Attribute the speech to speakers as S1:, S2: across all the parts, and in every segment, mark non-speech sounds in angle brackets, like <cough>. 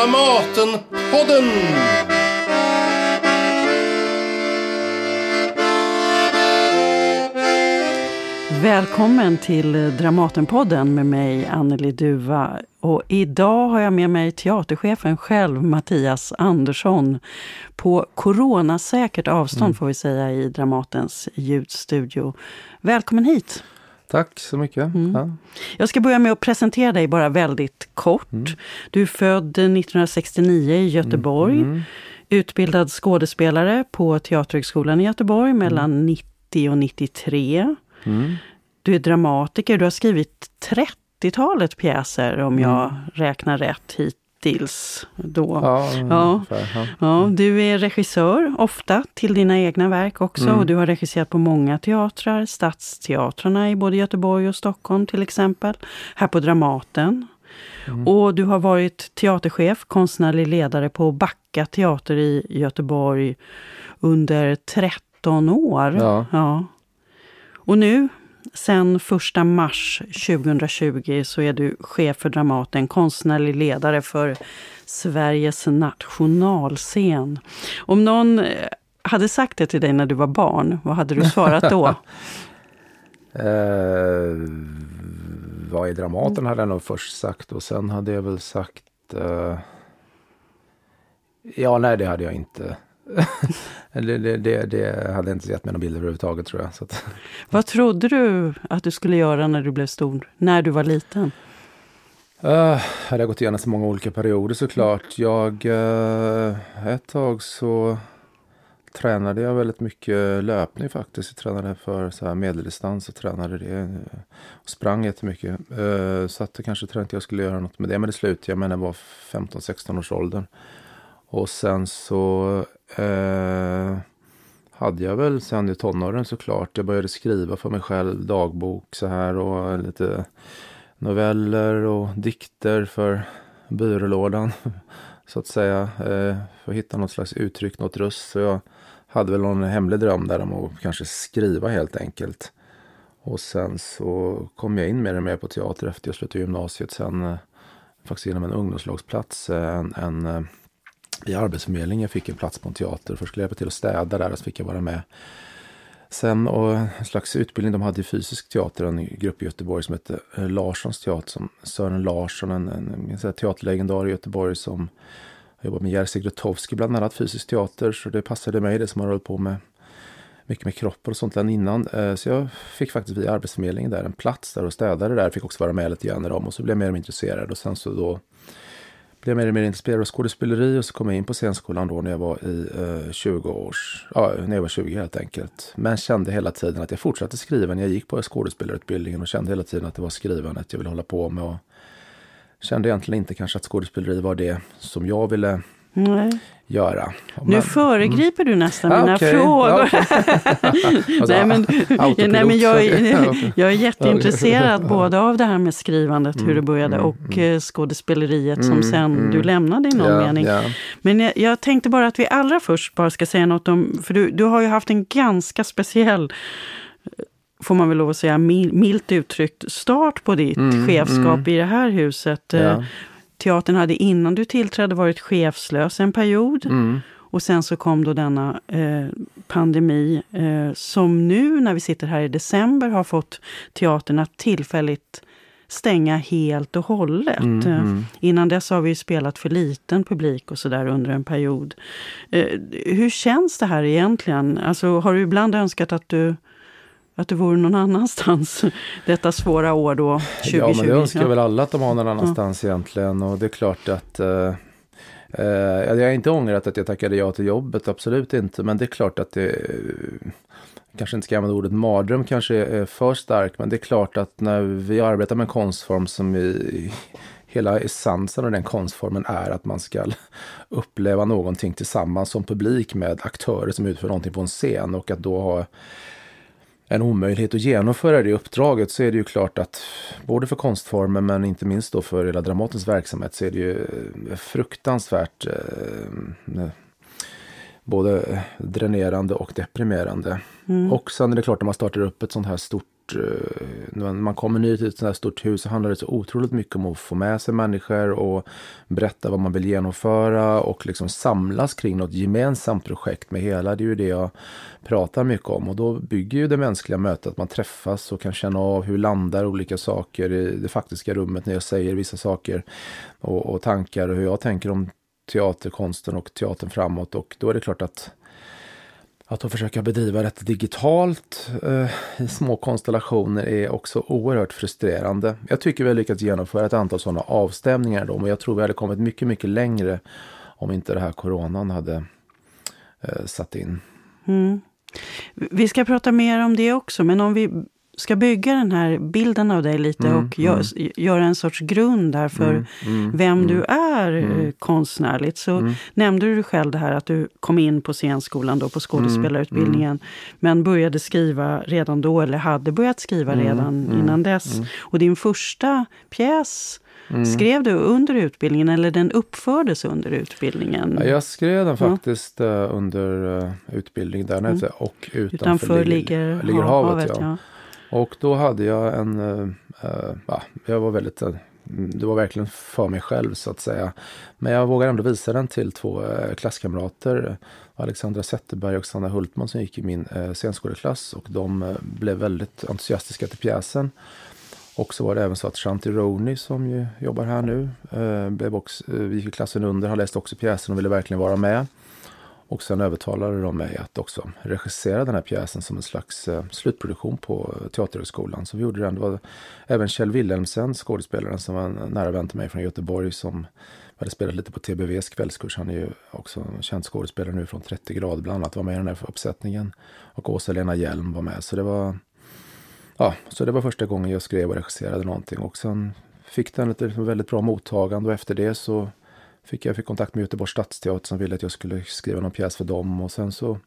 S1: Dramatenpodden!
S2: Välkommen till Dramatenpodden med mig Anneli Duva. Och idag har jag med mig teaterchefen själv, Mattias Andersson. På coronasäkert avstånd mm. får vi säga i Dramatens ljudstudio. Välkommen hit!
S3: Tack så mycket. Mm. Ja.
S2: Jag ska börja med att presentera dig bara väldigt kort. Mm. Du är född 1969 i Göteborg. Mm. mm. Utbildad skådespelare på Teaterhögskolan i Göteborg mellan 90 mm. och 93. Mm. Du är dramatiker. Du har skrivit 30-talet pjäser om jag räknar rätt hit hittills. Då. Ja, ja. ja. ja, Du är regissör ofta till dina egna verk också. Mm. Och du har regisserat på många teatrar, stadsteatrarna i både Göteborg och Stockholm till exempel. Här på Dramaten. Mm. Och du har varit teaterchef, konstnärlig ledare på Backa teater i Göteborg under 13 år. Ja. ja. Och nu Sen 1 mars 2020 så är du chef för Dramaten, konstnärlig ledare för Sveriges nationalscen. Om någon eh, hade sagt det till dig när du var barn, vad hade du svarat då? <laughs>
S3: eh, vad är Dramaten hade jag nog först sagt och sen hade jag väl sagt eh, Ja, nej det hade jag inte <laughs> det, det, det, det, hade inte gett mig någon bild överhuvudtaget tror jag. Att... <laughs>
S2: Vad trodde du att du skulle göra när du blev stor, när du var liten?
S3: Uh, jag hade gått igenom så många olika perioder såklart. Jag, uh, ett tag så tränade jag väldigt mycket löpning faktiskt. Jag tränade för så här medeldistans och tränade det. Och sprang jättemycket. Uh, så att kanske tänkte jag skulle göra något med det. Men det slutade jag med när jag var 15-16 års åldern. Och sen så eh, hade jag väl sen i tonåren såklart. Jag började skriva för mig själv, dagbok så här och lite noveller och dikter för byrålådan. <laughs> Så att säga. Eh, för att hitta något slags uttryck, något röst. Så jag hade väl någon hemlig dröm där om att kanske skriva helt enkelt. Och sen så kom jag in mer och mer på teater efter jag slutade gymnasiet. Sen eh, faktiskt genom en ungdomslagsplats. Eh, en, en eh, i Arbetsförmedlingen fick en plats på en teater. Först skulle jag hjälpa till att städa där, och så fick jag vara med. Sen och en slags utbildning, de hade i fysisk teater, en grupp i Göteborg som hette eh, Larssons teater. Som Sören Larsson, en, en, en teaterlegendar i Göteborg som har jobbat med Jerzy Grotowski, bland annat fysisk teater. Så det passade mig, det som har hållit på med mycket med kroppen och sånt där innan. Eh, så jag fick faktiskt via Arbetsförmedlingen där en plats där och städade där. Fick också vara med lite grann i dem och så blev jag mer och mer intresserad. Och sen så då blev mer och mer intresserad av skådespeleri och så kom jag in på scenskolan då när jag var i eh, 20 års, ja, när jag var 20 helt enkelt. Men kände hela tiden att jag fortsatte skriva när jag gick på skådespelarutbildningen och kände hela tiden att det var skrivandet jag ville hålla på med. Och kände egentligen inte kanske att skådespeleri var det som jag ville Nej. göra.
S2: Men, nu föregriper mm. du nästan mina okay, frågor. Okay. <laughs> nej, men, nej, men jag, är, <laughs> jag är jätteintresserad både av det här med skrivandet, mm, hur det började, mm, och mm. Eh, skådespeleriet mm, som sen du mm. lämnade i någon ja, mening. Ja. Men jag, jag, tänkte bara att vi allra först bara ska säga något om, för du, du har ju haft en ganska speciell får man väl lov att säga, milt uttryckt start på ditt mm, chefskap mm. i det här huset. Ja. Teatern hade innan du tillträdde varit chefslös en period. Mm. Och sen så kom då denna eh, pandemi eh, som nu när vi sitter här i december har fått teatern att tillfälligt stänga helt och hållet. Mm, eh, mm. Innan dess har vi spelat för liten publik och sådär under en period. Eh, hur känns det här egentligen? Alltså, har du ibland önskat att du att det vore någon annanstans <laughs> detta svåra år då, 2020?
S3: Ja, men det önskar ja. väl alla att de har någon annanstans ja. egentligen. Och det är klart att eh, eh, jag har inte ångrat att jag tackade ja till jobbet, absolut inte. Men det är klart att det kanske inte ska använda ordet mardröm kanske är för starkt. Men det är klart att när vi arbetar med en konstform som i hela essensen av den konstformen är att man ska <laughs> uppleva någonting tillsammans som publik med aktörer som utför någonting på en scen och att då ha en omöjlighet att genomföra det uppdraget så är det ju klart att både för konstformen men inte minst då för hela Dramatens verksamhet så är det ju eh, fruktansvärt eh, både dränerande och deprimerande. Mm. Och sen är det klart när man startar upp ett sånt här stort stort, eh, när man kommer ny till ett sånt här stort hus så handlar det så otroligt mycket om att få med sig människor och berätta vad man vill genomföra och liksom samlas kring något gemensamt projekt med hela. Det är ju det jag pratar mycket om och då bygger ju det mänskliga mötet att man träffas och kan känna av hur landar olika saker i det faktiska rummet när jag säger vissa saker och, och tankar och hur jag tänker om teaterkonsten och teatern framåt och då är det klart att att då försöka bedriva detta digitalt eh, i små konstellationer är också oerhört frustrerande. Jag tycker vi har lyckats genomföra ett antal sådana avstämningar då, men jag tror vi hade kommit mycket, mycket längre om inte det här coronan hade eh, satt in.
S2: Mm. Vi ska prata mer om det också, men om vi ska bygga den här bilden av dig lite mm, och gö mm. göra en sorts grund där för mm, mm vem mm. du är mm. konstnärligt. Så nämnde du själv det här att du kom in på scenskolan då på skådespelarutbildningen. Men började skriva redan då eller hade börjat skriva redan innan dess. Och din första pjäs. Skrev du under utbildningen eller den uppfördes under utbildningen?
S3: Ja, jag skrev den faktiskt uh, under uh, utbildningen där mm. och utanför,
S2: utanför ligger, ligger havet. havet ja.
S3: Och då hade jag en, äh, ja, jag var väldigt, eh, det var verkligen för mig själv så att säga. Men jag vågade ändå visa den till två äh, klasskamrater, Alexandra Zetterberg och Sanna Hultman som gick i min äh, scenskoleklass och de blev väldigt entusiastiska till pjäsen. Och så var det även så att Shanti Roney som ju jobbar här nu, blev också, gick i klassen under, han läste också pjäsen och ville verkligen vara med. Och sen övertalade de mig att också regissera den här pjäsen som en slags eh, slutproduktion på Teaterhögskolan. Så vi gjorde den. Det var även Kjell Wilhelmsen, skådespelaren som var en nära vän till mig från Göteborg som hade spelat lite på TBVs kvällskurs. Han är ju också en känd skådespelare nu från 30 grader bland annat. Var med i den här uppsättningen. Och Åsa-Lena Hjelm var med. Så det var, ja, så det var första gången jag skrev och regisserade någonting. Och sen fick den ett väldigt bra mottagande och efter det så fick jag fick kontakt med Göteborgs stadsteater som ville att jag skulle skriva någon pjäs för dem. Och sen så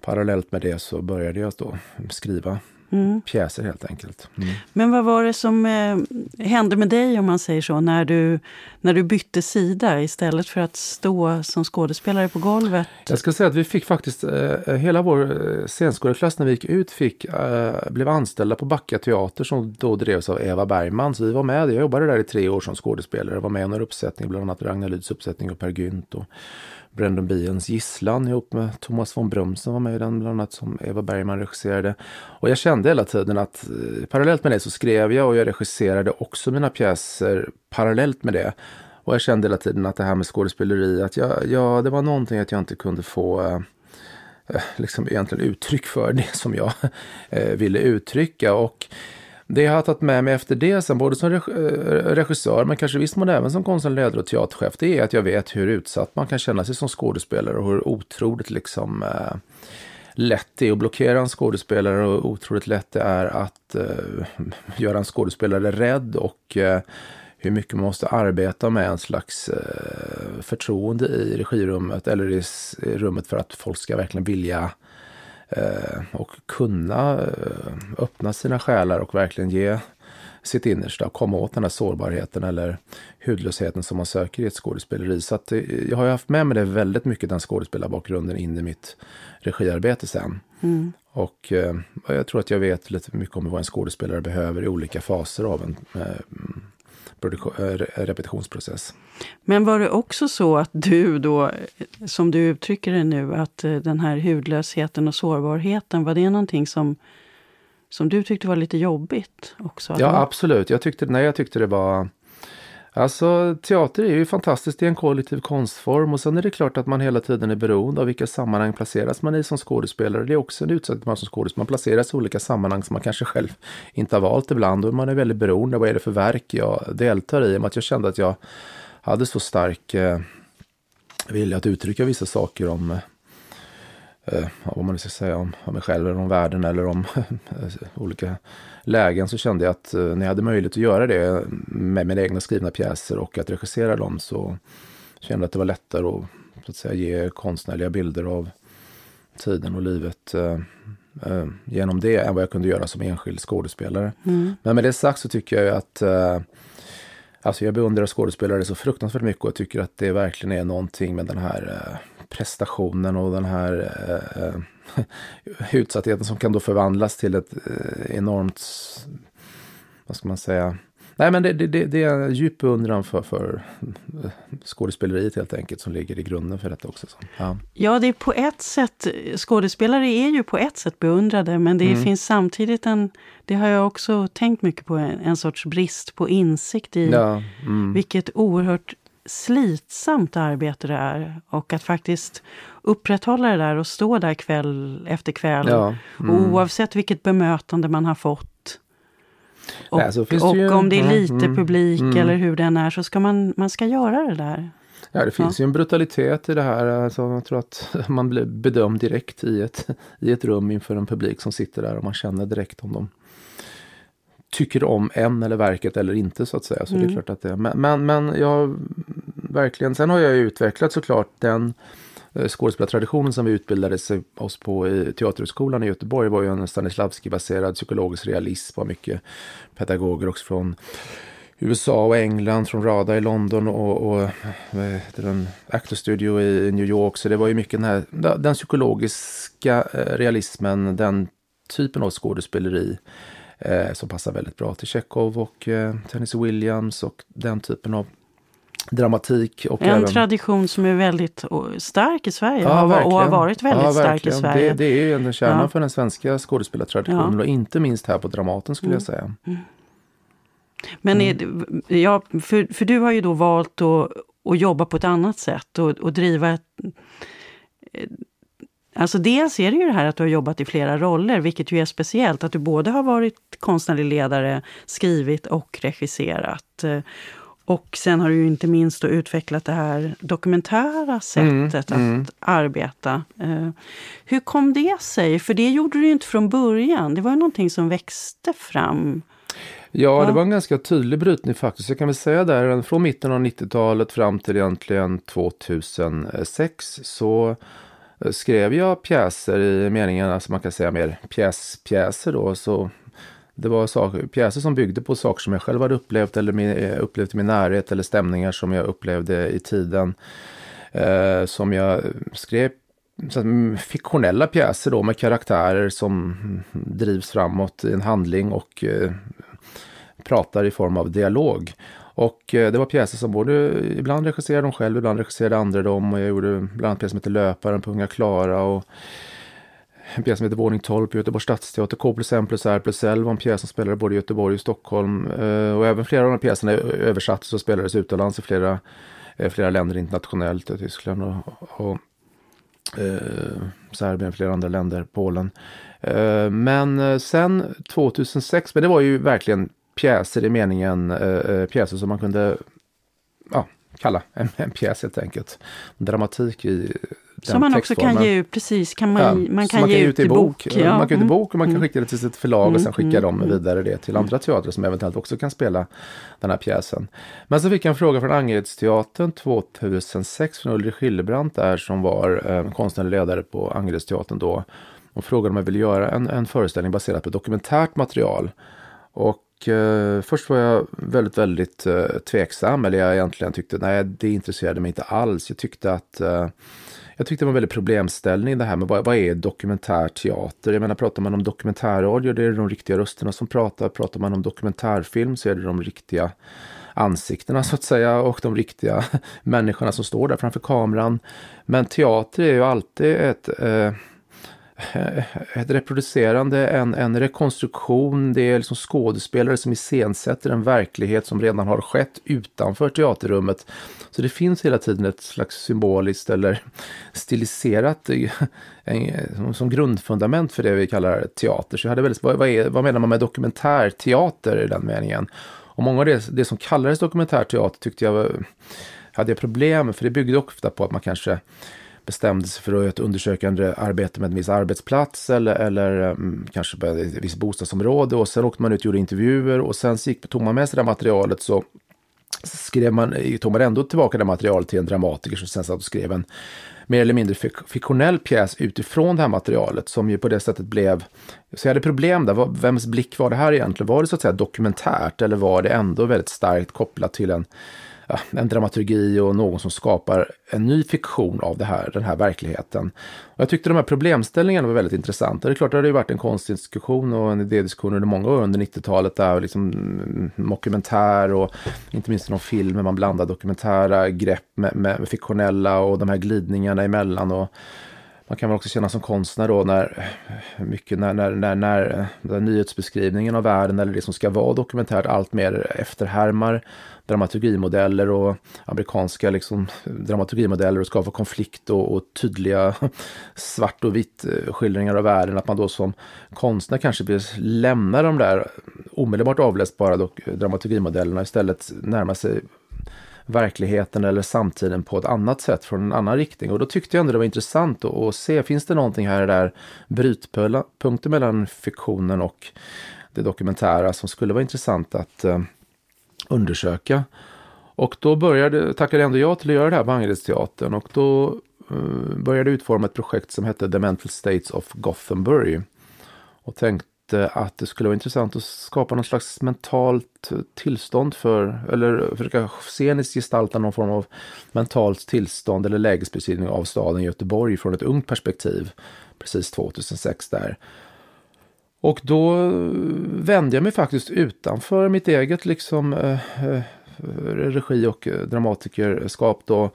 S3: parallellt med det så började jag då skriva mm. pjäser helt enkelt. Mm.
S2: Men vad var det som eh, hände med dig om man säger så, när du, när du bytte sida istället för att stå som skådespelare på golvet?
S3: Jag ska säga att vi fick faktiskt, eh, hela vår eh, scenskådesklass när vi gick ut fick, eh, blev anställda på Backa teater som då drevs av Eva Bergman. Så vi var med, jag jobbade där i tre år som skådespelare, var med i några uppsättningar, bland annat Ragnar Lyds uppsättning och Per Gynt. Och, Brandon Biens Gisslan ihop med Thomas von Brömsen var med i den bland annat som Eva Bergman regisserade. Och jag kände hela tiden att eh, parallellt med det så skrev jag och jag regisserade också mina pjäser parallellt med det. Och jag kände hela tiden att det här med skådespeleri, att jag, ja, det var någonting att jag inte kunde få eh, eh liksom egentligen uttryck för <laughs> det som jag eh, ville uttrycka. Och det jag har tagit med mig efter det, sen både som eh, regissör men kanske viss mån även som konstnärlig och teaterchef, det är att jag vet hur utsatt man kan känna sig som skådespelare och hur otroligt liksom eh, lätt det är att blockera en skådespelare och otroligt lätt det är att eh, <laughs> göra en skådespelare rädd och eh, hur mycket man måste arbeta med en slags eh, förtroende i regirummet eller i rummet för att folk ska verkligen vilja Eh, och kunna eh, öppna sina själar och verkligen ge sitt innersta, komma åt den här sårbarheten eller hudlösheten som man söker i ett skådespeleri. Så att eh, jag har haft med mig det väldigt mycket, den skådespelarbakgrunden, in i mitt regiarbete sen. Mm. Och eh, jag tror att jag vet lite mycket om vad en skådespelare behöver i olika faser av en eh, repetitionsprocess.
S2: Men var det också så att du då, som du uttrycker det nu, att eh, den här hudlösheten och sårbarheten, var det någonting som, som du tyckte var lite jobbigt också?
S3: Ja, absolut. Jag tyckte, nej, jag tyckte det var Alltså teater är ju fantastiskt, det är en kollektiv konstform och sen är det klart att man hela tiden är beroende av vilka sammanhang placeras man i som skådespelare. Det är också en utsatthet man som skådespelare, man placeras i olika sammanhang som man kanske själv inte har valt ibland och man är väldigt beroende av vad är det för verk jag deltar i. att jag kände att jag hade så stark eh, vilja att uttrycka vissa saker om eh, eh, vad man nu ska säga om, om mig själv eller om världen eller om <laughs> olika lägen så kände jag att eh, när jag hade möjlighet att göra det med mina egna skrivna pjäser och att regissera dem så kände jag att det var lättare att, så att säga, ge konstnärliga bilder av tiden och livet eh, eh, genom det än vad jag kunde göra som enskild skådespelare. Mm. Men med det sagt så tycker jag att eh, Alltså jag beundrar skådespelare så fruktansvärt mycket och jag tycker att det verkligen är någonting med den här eh, prestationen och den här eh, <laughs> utsattheten som kan då förvandlas till ett eh, enormt, vad ska man säga, Nej, men det, det, det är en djup beundran för, för skådespeleriet helt enkelt som ligger i grunden för detta också.
S2: Ja. ja, det är på ett sätt, skådespelare är ju på ett sätt beundrade, men det mm. finns samtidigt en, det har jag också tänkt mycket på, en, en sorts brist på insikt i ja, mm. vilket oerhört slitsamt arbete det är. Och att faktiskt upprätthålla det där och stå där kväll efter kväll. Ja, mm. Oavsett vilket bemötande man har fått och, Nej, och ju, om det är lite mm, publik mm, eller hur den är så ska man, man ska göra det där.
S3: Ja, det finns ja. ju en brutalitet i det här. Alltså, jag tror att <laughs> man blir bedömd direkt i ett, i ett rum inför en publik som sitter där och man känner direkt om de tycker om en eller verket eller inte så att säga. Så mm. det är mm. klart att det Men, men, men jag verkligen, sen har jag utvecklat såklart den Eh, skådespelartraditionen som vi utbildade oss på i Teaterhögskolan i Göteborg var ju en Stanislavski-baserad psykologisk realism. var mycket pedagoger också från USA och England, från RADA i London och, och vad heter den, Actor Studio i New York. Så det var ju mycket den här den psykologiska eh, realismen, den typen av skådespeleri eh, som passar väldigt bra till Chekhov och eh, Tennessee Williams och den typen av dramatik. Och
S2: en även... tradition som är väldigt stark i Sverige ja, och har varit väldigt ja, stark i Sverige.
S3: Det, det är ju en kärna ja. för den svenska skådespelartraditionen och inte minst här på Dramaten skulle mm. jag säga. Mm.
S2: Men mm. är, ja, för, för du har ju då valt att, att jobba på ett annat sätt och, och driva ett Alltså dels är det ju det här att du har jobbat i flera roller, vilket ju är speciellt. Att du både har varit konstnärlig ledare, skrivit och regisserat. Och sen har du ju inte minst då utvecklat det här dokumentära sättet mm, att mm. arbeta. Uh, hur kom det sig? För det gjorde du ju inte från början. Det var ju någonting som växte fram.
S3: Ja, ja, det var en ganska tydlig brytning faktiskt. Jag kan väl säga där från mitten av 90-talet fram till egentligen 2006 så eh, Eh, skrev jag pjäser i meningen, alltså man kan säga mer pjäspjäser då. Så det var saker, pjäser som byggde på saker som jag själv hade upplevt eller min, eh, upplevt i min närhet eller stämningar som jag upplevde i tiden. Eh, som jag skrev så mm, fiktionella pjäser då med karaktärer som drivs framåt i en handling och eh, pratar i form av dialog. Och eh, det var pjäser som både ibland regisserade de själv, ibland regisserade andra dem. Och jag gjorde bland annat pjäser som heter Löparen på Unga Klara. Och en pjäs som heter Våning 12 på Göteborgs stadsteater. K plus M plus R plus L var en pjäs som spelade både i Göteborg och Stockholm. Eh, och även flera av de här pjäserna översattes och spelades utomlands i flera, eh, flera länder internationellt. Tyskland och, och eh, Serbien, flera andra länder, Polen. Eh, men sen 2006, men det var ju verkligen pjäser i meningen eh, pjäser som man kunde ja, kalla en, en pjäs helt enkelt. Dramatik i
S2: som man också kan ge ut, precis, kan man, ja, man kan man ge kan ut i bok. bok
S3: ja. Man kan ge ut i bok och man kan mm. skicka det till sitt förlag mm. och sen skicka mm. dem vidare det till andra teatrar som eventuellt också kan spela den här pjäsen. Men så fick jag en fråga från Angeredsteatern 2006 från Ulrich Hillebrandt där som var eh, konstnärlig ledare på Angeredsteatern då. Och frågade om jag ville göra en, en föreställning baserad på dokumentärt material. Och eh, först var jag väldigt, väldigt eh, tveksam. Eller jag egentligen tyckte, nej det intresserade mig inte alls. Jag tyckte att eh, jag tyckte det var en väldig problemställning det här med vad, vad är dokumentärteater? Jag menar pratar man om dokumentärradio det är de riktiga rösterna som pratar. Pratar man om dokumentärfilm så är det de riktiga ansiktena så att säga och de riktiga <laughs> människorna som står där framför kameran. Men teater är ju alltid ett eh, Eh, ett reproducerande, en, en rekonstruktion. Det är liksom skådespelare som iscensätter en verklighet som redan har skett utanför teaterrummet. Så det finns hela tiden ett slags symboliskt eller stiliserat eh, en, som grundfundament för det vi kallar teater. Så jag hade väldigt, vad, är, vad menar man med dokumentärteater i den meningen? Och många av det, det som kallades dokumentärteater tyckte jag hade jag problem med, för det byggde ofta på att man kanske bestämde sig för att undersöka ett undersökande arbete med en viss arbetsplats eller, eller mm, kanske på ett visst bostadsområde och sen åkte man ut och gjorde intervjuer och sen gick, tog man med sig det materialet så skrev man, tog man ändå tillbaka det materialet till en dramatiker som sen satt och skrev en mer eller mindre fiktionell pjäs utifrån det här materialet som ju på det sättet blev... Så jag hade problem där, vems blick var det här egentligen? Var det så att säga dokumentärt eller var det ändå väldigt starkt kopplat till en ja, en dramaturgi och någon som skapar en ny fiktion av det här, den här verkligheten. Och jag tyckte de här problemställningarna var väldigt intressanta. Det är klart, det har ju varit en konstdiskussion och en idédiskussion under många år under 90-talet där liksom mm, dokumentär och inte minst någon film, man blandar dokumentära grepp med, med fiktionella och de här glidningarna emellan. Och, man kan väl också känna som konstnär då när mycket när, när, när, när, när nyhetsbeskrivningen av världen eller det som ska vara dokumentärt allt mer efterhärmar dramaturgimodeller och amerikanska liksom, dramaturgimodeller och skapar konflikt och, och tydliga <laughs> svart och vitt eh, skildringar av världen. Att man då som konstnär kanske lämnar de där omedelbart avläsbara eh, dramaturgimodellerna istället närmar sig verkligheten eller samtiden på ett annat sätt från en annan riktning. Och då tyckte jag ändå det var intressant att, att se, finns det någonting här där brytpunkter mellan fiktionen och det dokumentära som skulle vara intressant att eh, undersöka. Och då började, tackade ändå jag till att göra det här på Angeredsteatern och då eh, började jag utforma ett projekt som hette The Mental States of Gothenburg. Och tänkte att det skulle vara intressant att skapa någon slags mentalt tillstånd för, eller försöka sceniskt gestalta någon form av mentalt tillstånd eller lägesbeskrivning av staden Göteborg från ett ungt perspektiv. Precis 2006 där. Och då vände jag mig faktiskt utanför mitt eget liksom eh, eh regi och eh, dramatikerskap då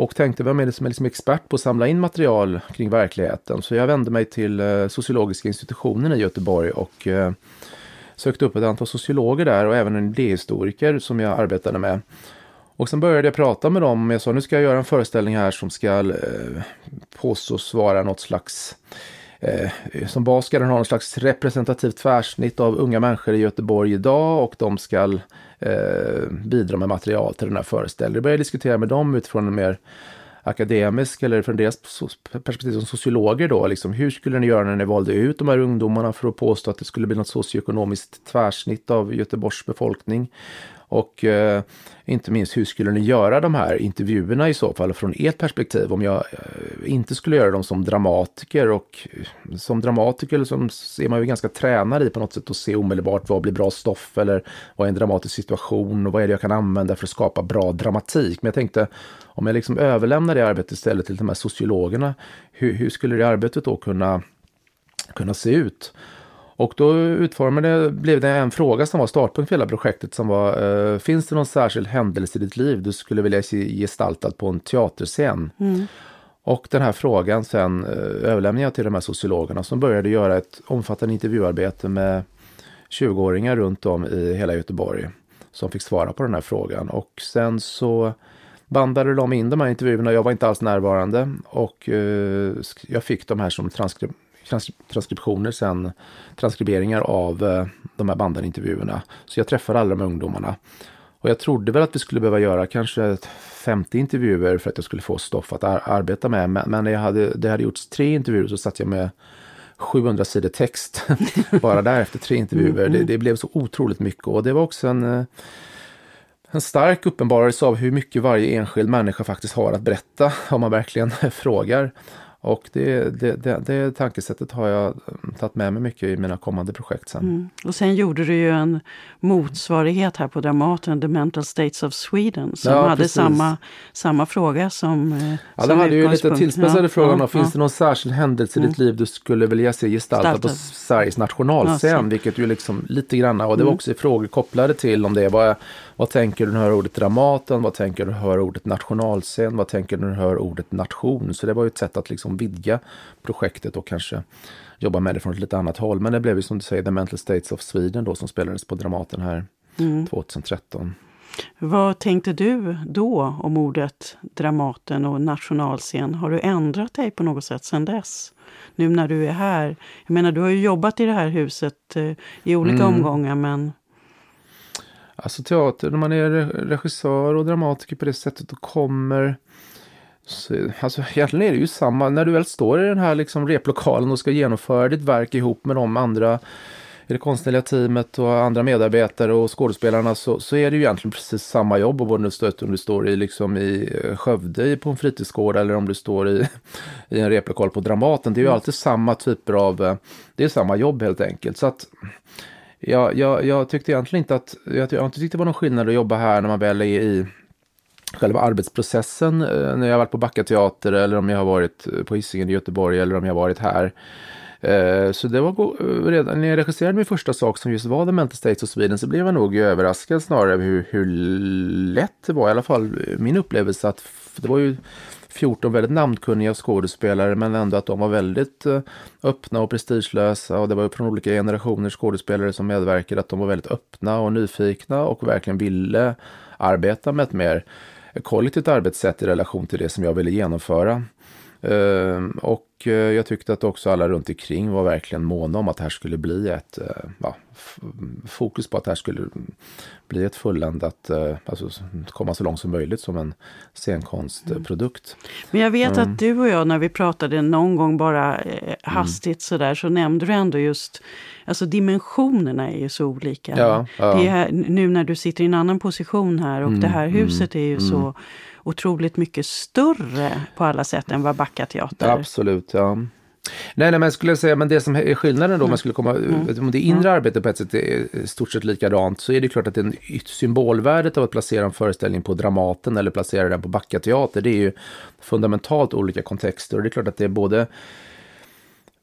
S3: och tänkte vem är det som är liksom expert på att samla in material kring verkligheten. Så jag vände mig till eh, sociologiska institutionen i Göteborg och eh, sökte upp ett antal sociologer där och även en idéhistoriker som jag arbetade med. Och sen började jag prata med dem. Jag sa nu ska jag göra en föreställning här som ska eh, påstås vara något slags Eh, som bas ska den ha någon slags representativt tvärsnitt av unga människor i Göteborg idag och de ska eh, bidra med material till den här föreställningen. Jag började diskutera med dem utifrån en mer akademisk eller från deras perspektiv som sociologer då, liksom, hur skulle ni göra när ni valde ut de här ungdomarna för att påstå att det skulle bli något socioekonomiskt tvärsnitt av Göteborgs befolkning? Och eh, inte minst hur skulle ni göra de här intervjuerna i så fall från ert perspektiv om jag eh, inte skulle göra dem som dramatiker och eh, som dramatiker som är man ju ganska tränad i på något sätt att se omedelbart vad blir bra stoff eller vad är en dramatisk situation och vad är det jag kan använda för att skapa bra dramatik. Men jag tänkte om jag liksom överlämnar det arbetet istället till de här sociologerna, hur, hur skulle det arbetet då kunna, kunna se ut? Och då utformade, blev det en fråga som var startpunkt för hela projektet som var uh, Finns det någon särskild händelse i ditt liv du skulle vilja se gestaltad på en teaterscen? Mm. Och den här frågan sen uh, överlämnade jag till de här sociologerna som började göra ett omfattande intervjuarbete med 20-åringar runt om i hela Göteborg som fick svara på den här frågan. Och sen så bandade de in de här intervjuerna. Jag var inte alls närvarande och uh, jag fick de här som transkript transkriptioner sen, transkriberingar av eh, de här bandintervjuerna. Så jag träffade alla de ungdomarna. Och jag trodde väl att vi skulle behöva göra kanske 50 intervjuer för att jag skulle få stoff att ar arbeta med. Men, men jag hade, det hade gjorts tre intervjuer så satt jag med 700 sidor text <laughs> bara där efter tre intervjuer. Mm, mm. Det, det, blev så otroligt mycket och det var också en, eh, en stark uppenbarelse av hur mycket varje enskild människa faktiskt har att berätta om man verkligen <laughs> frågar. Och det, det, det, det tankesättet har jag mm, tagit med mig mycket i mina kommande projekt sen. Mm.
S2: Och sen gjorde du ju en motsvarighet här på Dramaten, The Mental States of Sweden, som ja, hade samma, samma fråga som eh,
S3: Ja, den hade ju lite tillspetsade ja, frågan. Ja, finns ja. det någon särskild händelse i ditt mm. liv du skulle vilja se gestaltad på Sveriges nationalscen? Ja, vilket ju liksom lite grann, och det var mm. också frågor kopplade till om det var vad tänker du när du hör ordet Dramaten? Vad tänker du när du hör ordet nationalscen? Vad tänker du när du hör ordet nation? Så det var ju ett sätt att liksom vidga projektet och kanske jobba med det från ett lite annat håll. Men det blev ju som du säger The Mental States of Sweden då som spelades på Dramaten här mm. 2013.
S2: Vad tänkte du då om ordet Dramaten och nationalscen? Har du ändrat dig på något sätt sedan dess? Nu när du är här. Jag menar, du har ju jobbat i det här huset eh, i olika mm. omgångar, men
S3: Alltså teater, när man är regissör och dramatiker på det sättet då kommer så, alltså egentligen är det ju samma, när du väl står i den här liksom replokalen och ska genomföra ditt verk ihop med de andra i det konstnärliga teamet och andra medarbetare och skådespelarna så, så är det ju egentligen precis samma jobb om du står, om du står i, liksom i eh, Skövde på en fritidsgård eller om du står i, <laughs> i en replokal på Dramaten. Det är ju mm. alltid samma typer av, eh, det är samma jobb helt enkelt. Så att jag, jag, jag tyckte egentligen inte att, jag, jag inte tyckte det var någon skillnad att jobba här när man väl är i själva arbetsprocessen eh, när jag har varit på Backa teater eller om jag har varit eh, på Hisingen i Göteborg eller om jag har varit här. Eh, så det var redan när jag regisserade min första sak som just var The Mental States of Sweden så blev jag nog överraskad snarare över hur, hur lätt det var, i alla fall min upplevelse att det var ju 14 väldigt namnkunniga skådespelare men ändå att de var väldigt öppna och prestigelösa och det var från olika generationer skådespelare som medverkade att de var väldigt öppna och nyfikna och verkligen ville arbeta med ett mer kollektivt arbetssätt i relation till det som jag ville genomföra. Ehm, och eh, jag tyckte att också alla runt omkring var verkligen måna om att det här skulle bli ett eh, ja, fokus på att det här skulle bli ett fulländat, eh, alltså komma så långt som möjligt som en scenkonstprodukt.
S2: Mm. Men jag vet mm. att du och jag när vi pratade någon gång bara mm. hastigt mm. sådär så nämnde du ändå just, alltså dimensionerna är ju så olika.
S3: Ja, ja.
S2: Det är, nu när du sitter i en annan position här och mm, det här huset är ju så otroligt mycket större på alla sätt än vad Backa teater.
S3: Absolut, ja. Nej, nej, men jag skulle säga, men det som är skillnaden då, om man skulle komma, mm. om det inre mm. arbetet på ett sätt är stort sett likadant, så är det klart att det symbolvärdet av att placera en föreställning på Dramaten eller placera den på Backa teater, det är ju fundamentalt olika kontexter. Och det är klart att det är både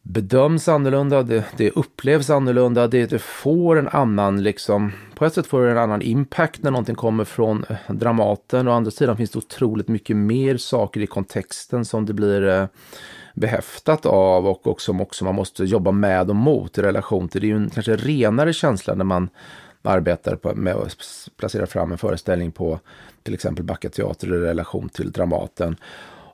S3: bedöms annorlunda, det, det upplevs annorlunda, det, det, får en annan, liksom, på ett sätt får det en annan impact när någonting kommer från Dramaten Dramaten. Å andra sidan finns det otroligt mycket mer saker i kontexten som det blir eh, behäftat av och också, som också man måste jobba med och mot i relation till. Det är ju en kanske renare känsla när man arbetar på, med att placera fram en föreställning på till exempel Backa teater i relation till Dramaten.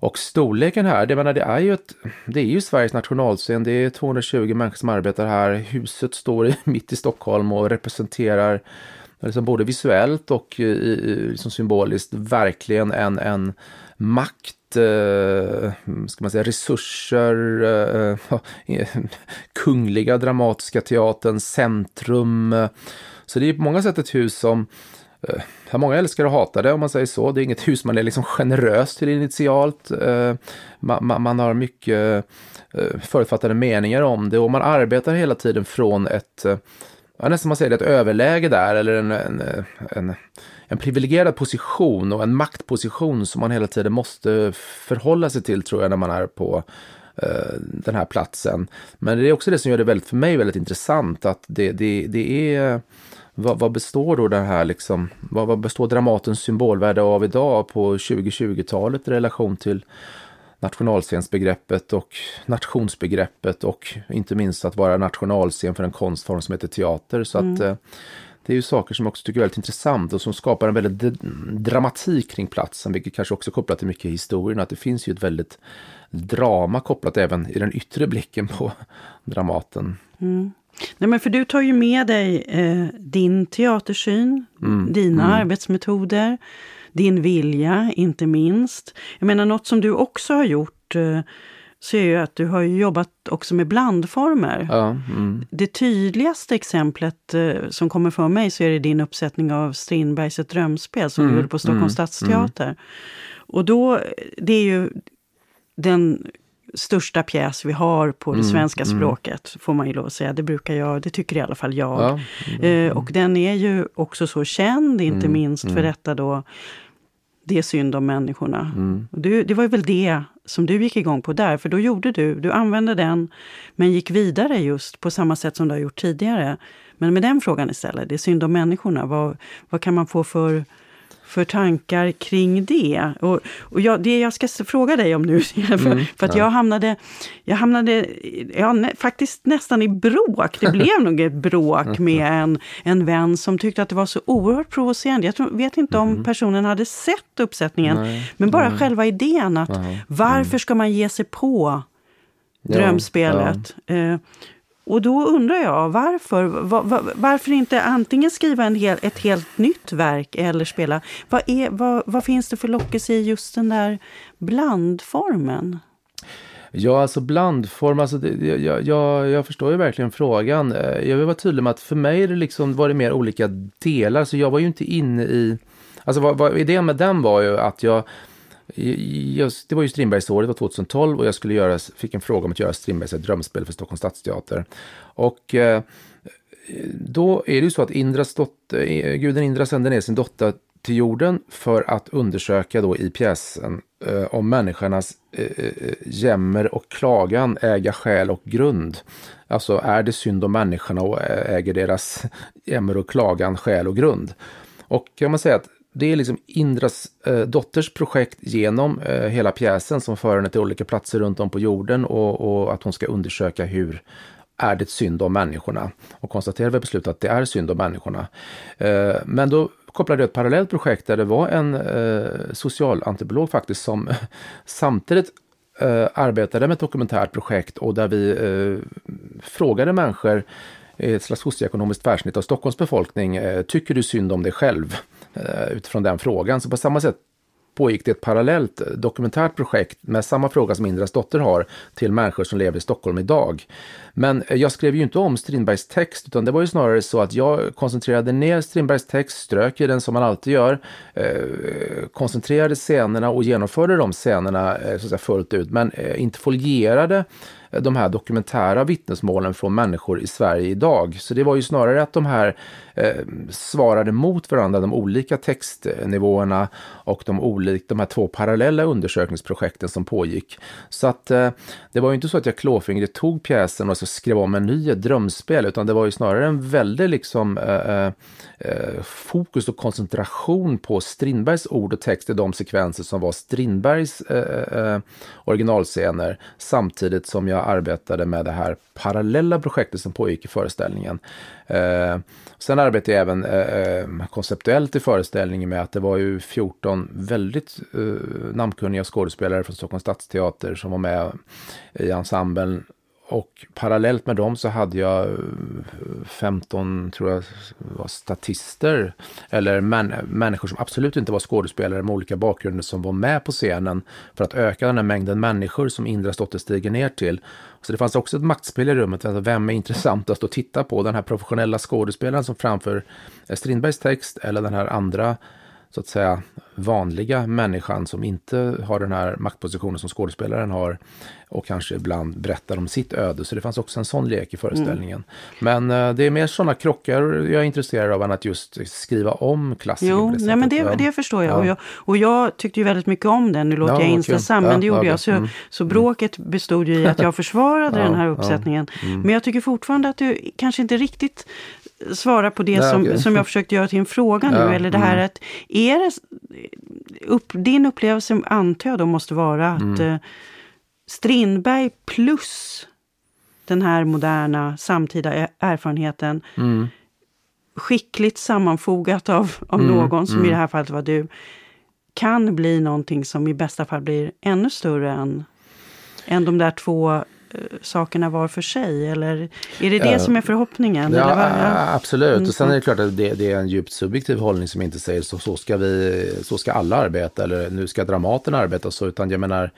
S3: Och storleken här, det, menar, det, är ju ett, det är ju Sveriges nationalscen. Det är 220 människor som arbetar här. Huset står <laughs> mitt i Stockholm och representerar liksom både visuellt och i, liksom symboliskt verkligen en, en makt, eh, ska man säga, resurser, eh, <laughs> eh Kungliga Dramatiska Teatern, centrum. Så det är på många sätt ett hus som Eh, många älskar och hatar det om man säger så. Det är inget hus man är liksom generös till initialt. Eh, man, man, har mycket eh, förutfattade meningar om det och man arbetar hela tiden från ett, eh, ja, nästan man säger det, ett överläge där eller en, en, eh, en, en privilegierad position och en maktposition som man hela tiden måste förhålla sig till tror jag när man är på eh, den här platsen. Men det är också det som gör det väldigt, för mig väldigt intressant att det, det, det är vad, vad, består då den här liksom, vad, vad består Dramatens symbolvärde av idag på 2020-talet i relation till nationalscensbegreppet och nationsbegreppet och inte minst att vara nationalscen för en konstform som heter teater. Så mm. att eh, det är ju saker som jag också tycker är väldigt intressant och som skapar en väldigt dramatik kring platsen, vilket kanske också kopplat till mycket historien, att det finns ju ett väldigt drama kopplat även i den yttre blicken på Dramaten.
S2: Mm. Nej, men för du tar ju med dig eh, din teatersyn, mm. dina mm. arbetsmetoder, din vilja, inte minst. Jag menar, något som du också har gjort eh, så är ju att du har jobbat också med blandformer.
S3: Ja, mm.
S2: Det tydligaste exemplet eh, som kommer för mig så är det din uppsättning av Strindbergs Ett drömspel som mm. du gjorde på Stockholms mm. stadsteater. Och då, det är ju den största pjäs vi har på det mm, svenska mm. språket, får man ju lov att säga. Det brukar jag, det tycker i alla fall jag. Ja, mm, eh, och den är ju också så känd, inte mm, minst för mm. detta då, det är synd om människorna.
S3: Mm.
S2: Du, det var väl det som du gick igång på där, för då gjorde du, du använde den, men gick vidare just på samma sätt som du har gjort tidigare. Men med den frågan istället, det är synd om människorna. Vad, vad kan man få för för tankar kring det? Och, och jag, det jag ska fråga dig om nu, <laughs> för, mm, för att ja. jag hamnade, jag hamnade ja, nä, faktiskt nästan i bråk. Det <laughs> blev nog ett bråk mm. med en, en vän som tyckte att det var så oerhört provocerande. Jag tror, vet inte om mm. personen hade sett uppsättningen, Nej. men bara Nej. själva idén att varför ska man ge sig på drömspelet? Ja, ja. Och då undrar jag varför? Var, var, varför inte antingen skriva en hel, ett helt nytt verk eller spela? Vad, är, vad, vad finns det för lockelse i just den där blandformen?
S3: Ja, alltså blandform, alltså det, jag, jag, jag, förstår ju verkligen frågan. Eh, jag vill vara tydlig med att för mig det liksom var det mer olika delar, så jag var ju inte inne i... Alltså vad, vad, idén med den var ju att jag Just, det var ju Strindbergsåret, det var 2012 och jag skulle göra, fick en fråga om att göra Strindbergs drömspel för Stockholms stadsteater. Och eh, då är det ju så att Indras dotter, eh, guden Indra sänder ner sin dotter, till jorden för att undersöka då i pjäsen eh, om människornas eh, eh jämmer och klagan äga själ och grund. Alltså är det synd om människorna och äger deras <laughs> jämmer och klagan själ och grund? Och kan man säga att det är liksom Indras eh, dotters projekt genom eh, hela pjäsen som för henne till olika platser runt om på jorden och, och, att hon ska undersöka hur är det synd om människorna? Och konstaterar vi beslutet att det är synd om människorna. Eh, men då kopplade jag ett parallellt projekt där det var en eh, socialantropolog faktiskt som <laughs> samtidigt eh, arbetade med ett dokumentärt projekt och där vi eh, frågade människor i ett slags socioekonomiskt tvärsnitt av Stockholms befolkning. Eh, Tycker du synd om dig själv? Eh, utifrån den frågan. Så på samma sätt pågick det ett parallellt eh, dokumentärt projekt med samma fråga som Indras dotter har till människor som lever i Stockholm idag. Men eh, jag skrev ju inte om Strindbergs text utan det var ju snarare så att jag koncentrerade ner Strindbergs text, strök i den som man alltid gör, eh, koncentrerade scenerna och genomförde de scenerna eh, så att säga, fullt ut men eh, inte folierade de här dokumentära vittnesmålen från människor i Sverige idag. Så det var ju snarare att de här eh, svarade mot varandra, de olika textnivåerna och de, olika, de här två parallella undersökningsprojekten som pågick. Så att eh, det var ju inte så att jag klåfingrigt tog pjäsen och så skrev om en ny drömspel, utan det var ju snarare en väldig liksom eh, eh, eh fokus och koncentration på Strindbergs ord och text i de sekvenser som var Strindbergs eh, eh, eh originalscener, samtidigt som jag arbetade med det här parallella projektet som pågick i föreställningen. Eh, sen arbetade jag även eh, eh konceptuellt i föreställningen med att det var ju 14 väldigt eh, namnkunniga skådespelare från Stockholms stadsteater som var med i ensemblen och parallellt med dem så hade jag eh, 15, tror jag, var statister. Eller män, människor som absolut inte var skådespelare med olika bakgrunder som var med på scenen. För att öka den här mängden människor som Indra Stotter stiger ner till. Så det fanns också ett maktspel i rummet. Alltså vem är intressantast att titta på? Den här professionella skådespelaren som framför Strindbergs text eller den här andra så att säga vanliga människan som inte har den här maktpositionen som skådespelaren har och kanske ibland berättar om sitt öde. Så det fanns också en sån lek i föreställningen. Mm. Men uh, det är mer sådana krockar jag är intresserad av än att just skriva om klassiker.
S2: Jo, nej, men det, det förstår jag. Ja. Och jag. Och jag tyckte ju väldigt mycket om den. Nu låter ja, jag inställsam, men det gjorde jag. Så, mm. så bråket bestod ju i att jag <laughs> försvarade den här uppsättningen. Mm. Men jag tycker fortfarande att du kanske inte riktigt svara på det Nej, som, okay. som jag försökte göra till en fråga nu. Ja, eller det här mm. att, är det, upp, din upplevelse antar jag då måste vara att mm. eh, Strindberg plus den här moderna samtida erfarenheten mm. skickligt sammanfogat av, av mm, någon, som i mm. det här fallet var du, kan bli någonting som i bästa fall blir ännu större än, än de där två sakerna var för sig? Eller är det det uh, som är förhoppningen?
S3: Ja, ja. absolut. Mm. Och sen är det klart att det, det, är en djupt subjektiv hållning som inte säger så, så, ska vi, så ska alla arbeta eller nu ska Dramaten arbeta så. Utan jag menar,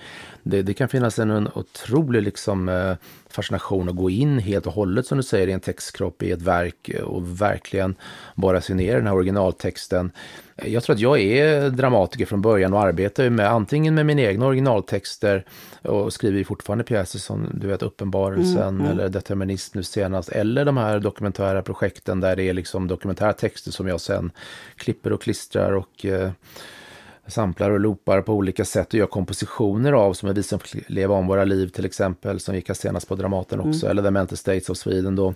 S3: det, det kan finnas en, en otrolig liksom, eh, fascination att gå in helt och hållet som du säger i en textkropp i ett verk och verkligen borra sig ner den här originaltexten. Jag tror att jag är dramatiker från början och arbetar med antingen med mina egna originaltexter och skriver fortfarande pjäser som du vet Uppenbarelsen mm, mm. eller Determinism nu senast eller de här dokumentära projekten där det är liksom dokumentära texter som jag sen klipper och klistrar och eh, samplar och loopar på olika sätt och gör kompositioner av som är Vi som leva om våra liv till exempel som gick senast på Dramaten också mm. eller The Mental States of Sweden då.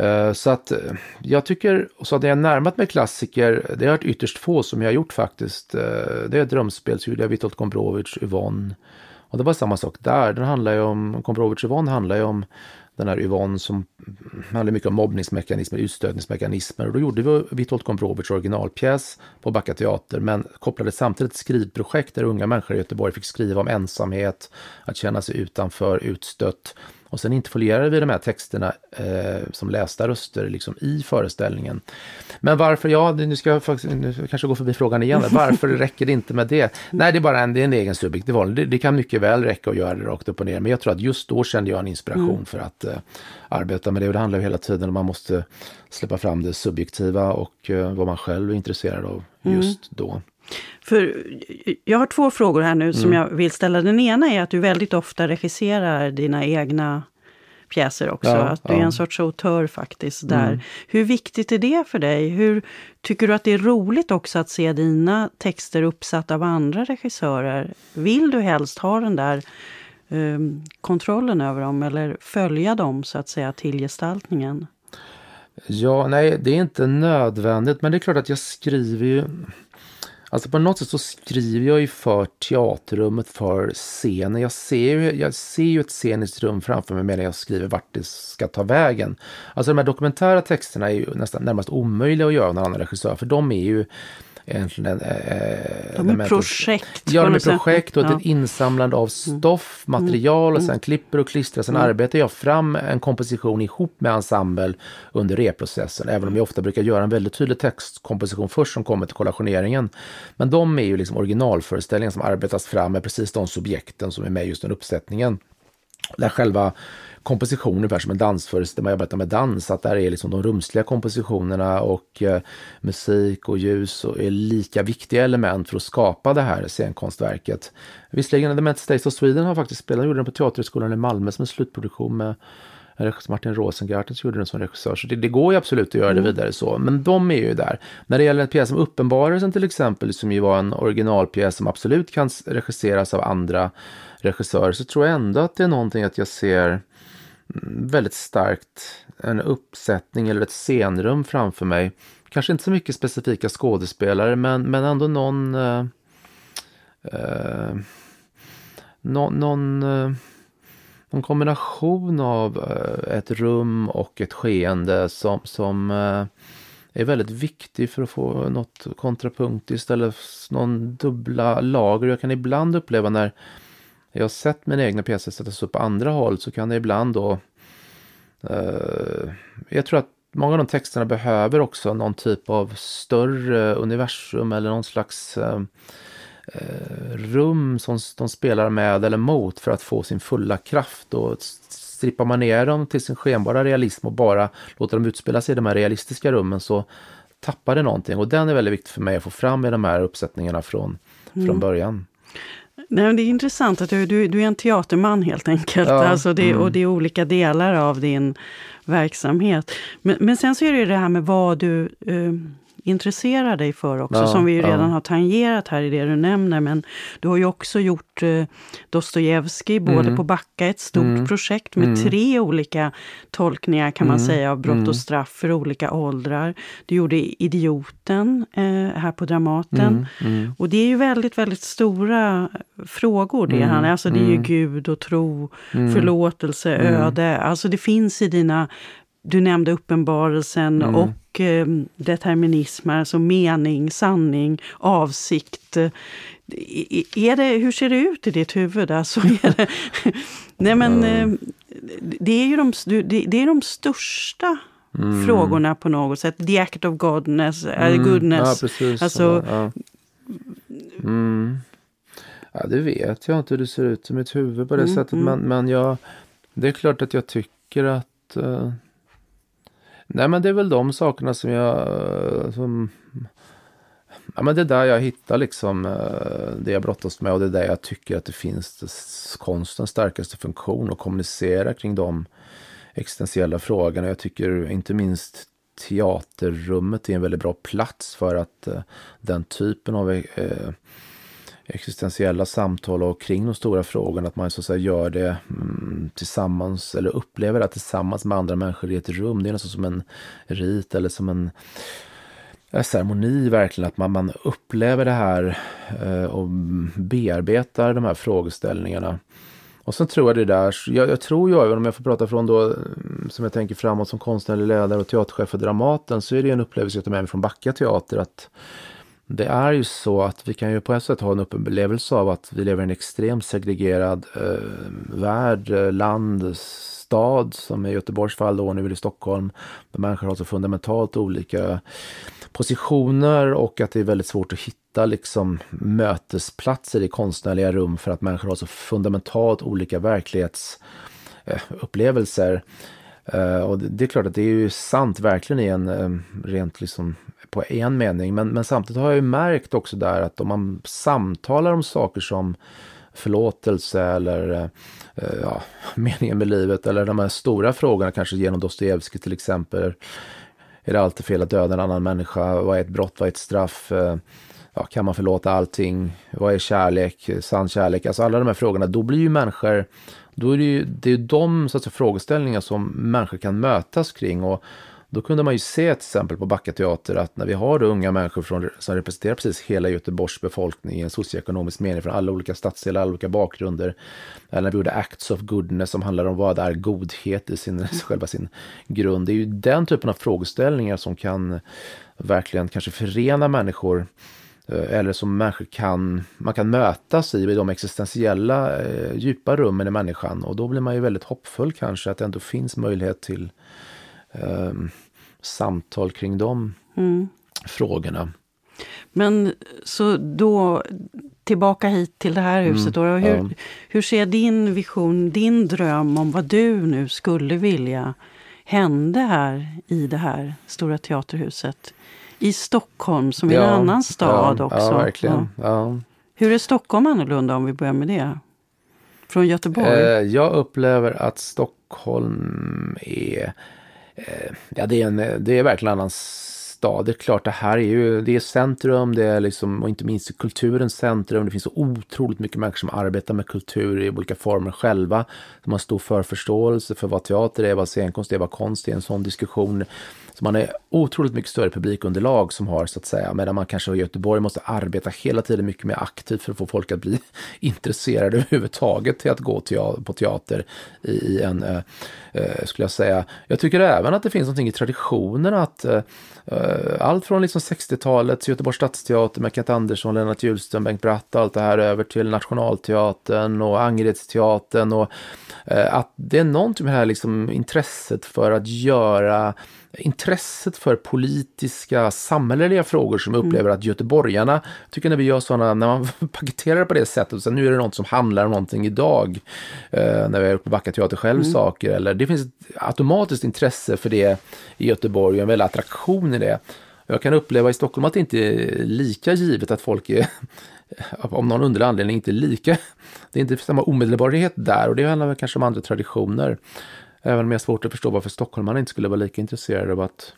S3: Uh, så att uh, jag tycker, så att jag närmat mig klassiker, det har varit ytterst få som jag har gjort faktiskt. Uh, det är drömspel, jag Witold Gombrowicz, Yvonne. Och det var samma sak där, den handlar ju om, Gombrowicz Yvonne handlar ju om den här Yvonne som handlar mycket om mobbningsmekanismer, utstötningsmekanismer. Och då gjorde vi Witold Gombrowicz originalpjäs på Backa Teater, men kopplade samtidigt ett skrivprojekt där unga människor i Göteborg fick skriva om ensamhet, att känna sig utanför, utstött och sen interfolierade vi de här texterna eh, som lästa röster liksom, i föreställningen. Men varför, ja, nu ska jag faktiskt, nu kanske gå förbi frågan igen, <laughs> varför räcker det inte med det? Nej, det är bara en, det är en egen subjektiv val. Det, det, kan mycket väl räcka att göra det rakt upp och ner, men jag tror att just då kände jag en inspiration mm. för att eh, arbeta med det. Och det handlar ju hela tiden om att man måste släppa fram det subjektiva och eh, vad man själv är intresserad av mm. just då.
S2: För jag har två frågor här nu som mm. jag vill ställa. Den ena är att du väldigt ofta regisserar dina egna pjäser också. Ja, att du är en sorts autör faktiskt där. Mm. Hur viktigt är det för dig? Hur Tycker du att det är roligt också att se dina texter uppsatta av andra regissörer? Vill du helst ha den där eh, kontrollen över dem eller följa dem så att säga till gestaltningen?
S3: Ja, nej, det är inte nödvändigt, men det är klart att jag skriver ju Alltså på något sätt så skriver jag ju för teaterrummet, för scenen. Jag ser ju, jag ser ju ett sceniskt rum framför mig medan jag skriver vart det ska ta vägen. Alltså de här dokumentära texterna är ju nästan närmast omöjliga att göra av någon annan regissör, för de är ju egentligen...
S2: Eh, de är projekt.
S3: Ja, de är projekt och ja. ett insamlande av mm. stoff, material och mm. sen klipper och klistrar. Sen mm. arbetar jag fram en komposition ihop med ensemble under reprocessen. Även om jag ofta brukar göra en väldigt tydlig textkomposition först som kommer till kollationeringen. Men de är ju liksom originalföreställningar som arbetas fram med precis de subjekten som är med just den uppsättningen. Där själva komposition ungefär som en dansföreställning, man arbetar med dans, att där är liksom de rumsliga kompositionerna och eh, musik och ljus och är lika viktiga element för att skapa det här scenkonstverket. Visserligen, The Met States of Sweden har faktiskt spelat, gjorde den på Teaterhögskolan i Malmö som en slutproduktion med Martin Rosengarten som gjorde den som regissör. Så det, det, går ju absolut att göra det mm. vidare så. Men de är ju där. När det gäller en pjäs som Uppenbarelsen till exempel, som ju var en originalpjäs som absolut kan regisseras av andra regissörer, så tror jag ändå att det är någonting att jag ser väldigt starkt en uppsättning eller ett scenrum framför mig. Kanske inte så mycket specifika skådespelare men, men ändå någon eh, eh, någon, någon, eh, någon kombination av eh, ett rum och ett skeende som, som eh, är väldigt viktig för att få något kontrapunktiskt eller någon dubbla lager. Jag kan ibland uppleva när jag har sett mina egna pjäser sättas upp på andra håll så kan det ibland då... Eh, jag tror att många av de texterna behöver också någon typ av större universum eller någon slags eh, eh rum som de spelar med eller mot för att få sin fulla kraft. Och strippar man ner dem till sin skenbara realism och bara låter dem utspela sig i de här realistiska rummen så tappar det någonting. Och den är väldigt viktig för mig att få fram i de här uppsättningarna från, mm. från början.
S2: Nej, det är intressant att du, du, du är en teaterman helt enkelt. Ja, alltså det, mm. Och det är olika delar av din verksamhet. Men, men sen så är det ju det här med vad du eh, intresserar dig för också, ja, som vi ju redan ja. har tangerat här i det du nämner. Men du har ju också gjort eh, Dostojevskij, både mm. på Backa, ett stort mm. projekt med mm. tre olika tolkningar kan man mm. säga av brott och mm. straff för olika åldrar. Du gjorde Idioten eh, här på Dramaten. Mm. Och det är ju väldigt, väldigt stora frågor det mm. Alltså det är ju Gud och tro, förlåtelse, öde. Alltså det finns i dina du nämnde uppenbarelsen mm. och eh, determinism, alltså mening, sanning, avsikt. Är det, hur ser det ut i ditt huvud? Alltså, är det, <laughs> nej men, mm. eh, det, är ju de, det, det är de största mm. frågorna på något sätt. The act of godness, uh, mm. goodness.
S3: Ja, precis. Alltså, ja. Mm. ja, det vet jag inte hur det ser ut i mitt huvud på det mm, sättet. Men, mm. men jag, det är klart att jag tycker att uh, Nej men det är väl de sakerna som jag... Eh, som, ja men det är där jag hittar liksom eh, det jag brottas med och det är där jag tycker att det finns konstens starkaste funktion att kommunicera kring de existentiella frågorna. Jag tycker inte minst teaterrummet är en väldigt bra plats för att eh, den typen av existentiella samtal och kring de stora frågorna, att man så att säga gör det mm, tillsammans eller upplever det tillsammans med andra människor i ett rum. Det är nästan som en rit eller som en ceremoni verkligen, att man, man upplever det här eh, och bearbetar de här frågeställningarna. Och sen tror jag det där, jag, jag tror ju, även om jag får prata från då, mm, som jag tänker framåt som konstnärlig ledare och teaterchef för Dramaten, så är det en upplevelse jag tar med mig från Backa teater, att det är ju så att vi kan ju på ett sätt ha en upplevelse av att vi lever i en extremt segregerad eh, värld, eh, land, stad som i Göteborgs fall då, nu är det Stockholm, där människor har så fundamentalt olika positioner och att det är väldigt svårt att hitta liksom mötesplatser i konstnärliga rum för att människor har så fundamentalt olika verklighetsupplevelser. Eh, Eh, och det, det, är klart att det är ju sant verkligen i en eh, rent liksom på en mening. Men, men samtidigt har jag ju märkt också där att om man samtalar om saker som förlåtelse eller eh, ja, <laughs> meningen med livet eller de här stora frågorna kanske genom Dostojevskij till exempel. Är det alltid fel att döda en annan människa? Vad är ett brott? Vad är ett straff? Ja, kan man förlåta allting? Vad är kärlek? Sann kärlek? Alltså alla de här frågorna, då blir ju människor, då är det ju det är de så att säga, frågeställningar som människor kan mötas kring. Och då kunde man ju se till exempel på Backa teater att när vi har unga människor från, som representerar precis hela Göteborgs befolkning i en socioekonomisk mening från alla olika stadsdelar, alla olika bakgrunder. Eller när vi gjorde Acts of Goodness som handlar om vad är godhet i sin, <laughs> själva sin grund. Det är ju den typen av frågeställningar som kan verkligen kanske förena människor eh, eller som människor kan, man kan mötas i, i de existentiella eh, djupa rummen i människan. Och då blir man ju väldigt hoppfull kanske att det ändå finns möjlighet till eh, samtal kring de mm. frågorna.
S2: Men så då tillbaka hit till det här huset. Mm, då, hur, ja. hur ser din vision, din dröm om vad du nu skulle vilja hände här i det här stora teaterhuset? I Stockholm som ja, i en annan stad
S3: ja,
S2: också.
S3: Ja, verkligen. Ja.
S2: Hur är Stockholm annorlunda om vi börjar med det? Från Göteborg? Eh,
S3: jag upplever att Stockholm är Eh, ja, det är, en, det är verkligen en annan stad. Det är klart, det här är ju det är centrum, det är liksom, och inte minst kulturens centrum. Det finns så otroligt mycket människor som arbetar med kultur i olika former själva. Som har stor förförståelse för vad teater är, vad scenkonst är, vad konst är. En sån diskussion så man är otroligt mycket större publikunderlag som har så att säga, medan man kanske i Göteborg måste arbeta hela tiden mycket mer aktivt för att få folk att bli <laughs> intresserade överhuvudtaget till att gå på teater i en, eh, eh, skulle jag säga. Jag tycker även att det finns någonting i traditionen att eh, eh allt från liksom 60-talets Göteborgs stadsteater med Kent Andersson, Lennart Hjulström, Bengt Bratt och allt det här över till Nationalteatern och Angeredsteatern och eh, att det är någonting med det här liksom intresset för att göra intresset för politiska, samhälleliga frågor som jag upplever att göteborgarna, tycker när vi gör sådana, när man <laughs> paketerar det på det sättet, sen nu är det något som handlar om någonting idag, eh, när vi har gjort på Backa Teater själv mm. saker, eller det finns ett automatiskt intresse för det i Göteborg och en väldig attraktion i det. Jag kan uppleva i Stockholm att det inte är lika givet att folk är, <laughs> om någon underlig anledning, inte lika, det är inte samma omedelbarhet där och det handlar väl kanske om andra traditioner. Även om jag har svårt att förstå varför stockholmarna inte skulle vara lika intresserade av att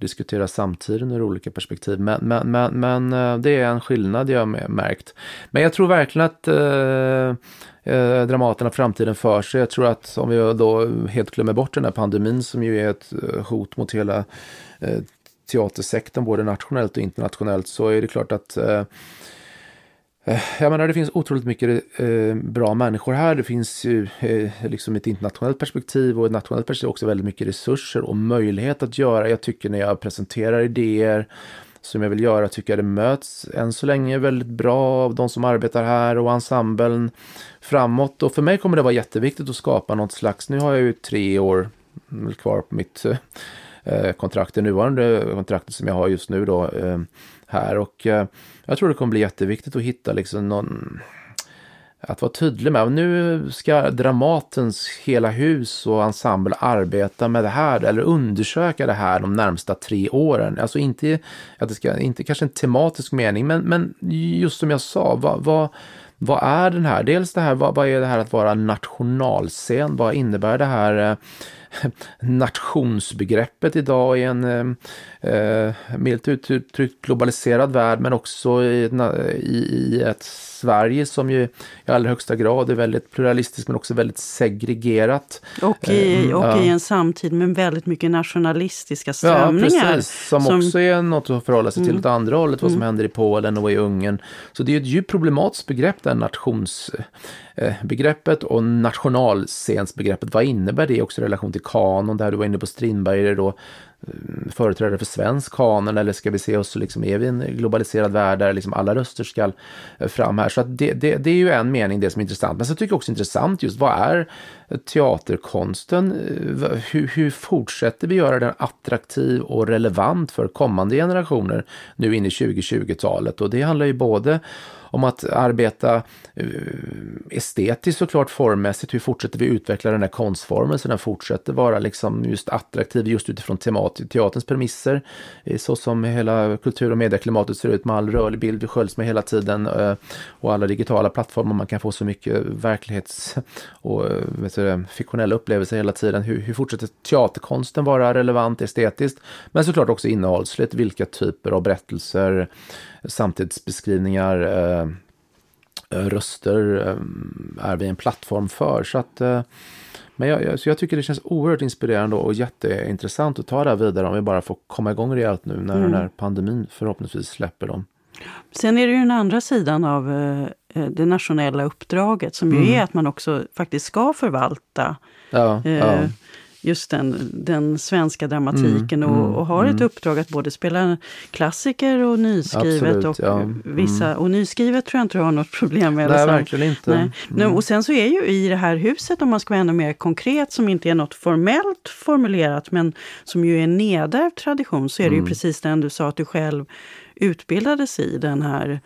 S3: diskutera samtiden ur olika perspektiv. Men, men, men, men eh, det är en skillnad jag har märkt. Men jag tror verkligen att eh, eh, Dramaten har framtiden för sig. Jag tror att om vi då helt glömmer bort den här pandemin som ju är ett eh, hot mot hela eh, teatersektorn, både nationellt och internationellt, så är det klart att Eh, Eh, jag menar, det finns otroligt mycket eh, bra människor här. Det finns ju eh, liksom ett internationellt perspektiv och ett nationellt perspektiv också väldigt mycket resurser och möjlighet att göra. Jag tycker när jag presenterar idéer som jag vill göra tycker jag det möts än så länge väldigt bra av de som arbetar här och ensemblen framåt. Och för mig kommer det vara jätteviktigt att skapa något slags, nu har jag ju tre år kvar på mitt eh, kontrakt, det nuvarande kontraktet som jag har just nu då eh, här och eh, jag tror det kommer bli jätteviktigt att hitta liksom någon att vara tydlig med. Nu ska Dramatens hela hus och ensemble arbeta med det här eller undersöka det här de närmsta tre åren. Alltså inte, att det ska, inte kanske en tematisk mening, men, men just som jag sa, vad, vad, vad är den här? Dels det här, vad, vad är det här att vara nationalscen? Vad innebär det här? Eh, <laughs> nationsbegreppet idag i en eh, eh milt uttryckt globaliserad värld men också i, i, i ett Sverige som ju i allra högsta grad är väldigt pluralistiskt men också väldigt segregerat.
S2: Och i, mm, och i en samtid med väldigt mycket nationalistiska strömningar.
S3: Ja, precis. Som, som... också är något att förhålla sig till mm. åt andra hållet, vad som mm. händer i Polen och i Ungern. Så det är ett djupt problematiskt begrepp, det nationsbegreppet och nationalscensbegreppet. Vad innebär det också i relation till kanon? Där du var inne på Strindberg, då Eh, Eh, företrädare för svensk kanon eller ska vi se oss liksom, är vi en globaliserad värld där liksom alla röster ska eh, fram här? Så att det, det, det är ju en mening det som är intressant. Men så tycker jag också intressant just vad är teaterkonsten? Eh, hur, hur fortsätter vi göra den attraktiv och relevant för kommande generationer nu in i 2020-talet? Och det handlar ju både om att arbeta eh, estetiskt såklart formmässigt. Hur fortsätter vi utveckla den här konstformen så den fortsätter vara liksom just attraktiv just utifrån temat, teaterns premisser, eh, så som hela kultur och medieklimatet ser ut med all rörlig bild vi sköljs med hela tiden och alla digitala plattformar. Man kan få så mycket verklighets och du, fiktionella upplevelser hela tiden. Hur, hur fortsätter teaterkonsten vara relevant estetiskt? Men såklart också innehållsligt. Vilka typer av berättelser, samtidsbeskrivningar, eh, röster eh, är vi en plattform för. Så att, eh, men jag, så jag tycker det känns oerhört inspirerande och jätteintressant att ta det här vidare om vi bara får komma igång rejält nu när mm. den här pandemin förhoppningsvis släpper dem.
S2: Sen är det ju den andra sidan av eh, det nationella uppdraget som ju mm. är att man också faktiskt ska förvalta
S3: ja, eh, ja
S2: just den, den svenska dramatiken mm, och, mm, och, har ett mm. uppdrag att både spela klassiker och nyskrivet. Absolut, och ja. vissa mm. Och nyskrivet tror jag inte du har något <laughs> problem med.
S3: Nej, verkligen inte.
S2: Nej. Och sen så är ju i det här huset, om man ska vara ännu mer konkret, som inte är något formellt formulerat, men som ju är en nedärvd tradition, så är det ju precis den du sa att du själv utbildades i, den här,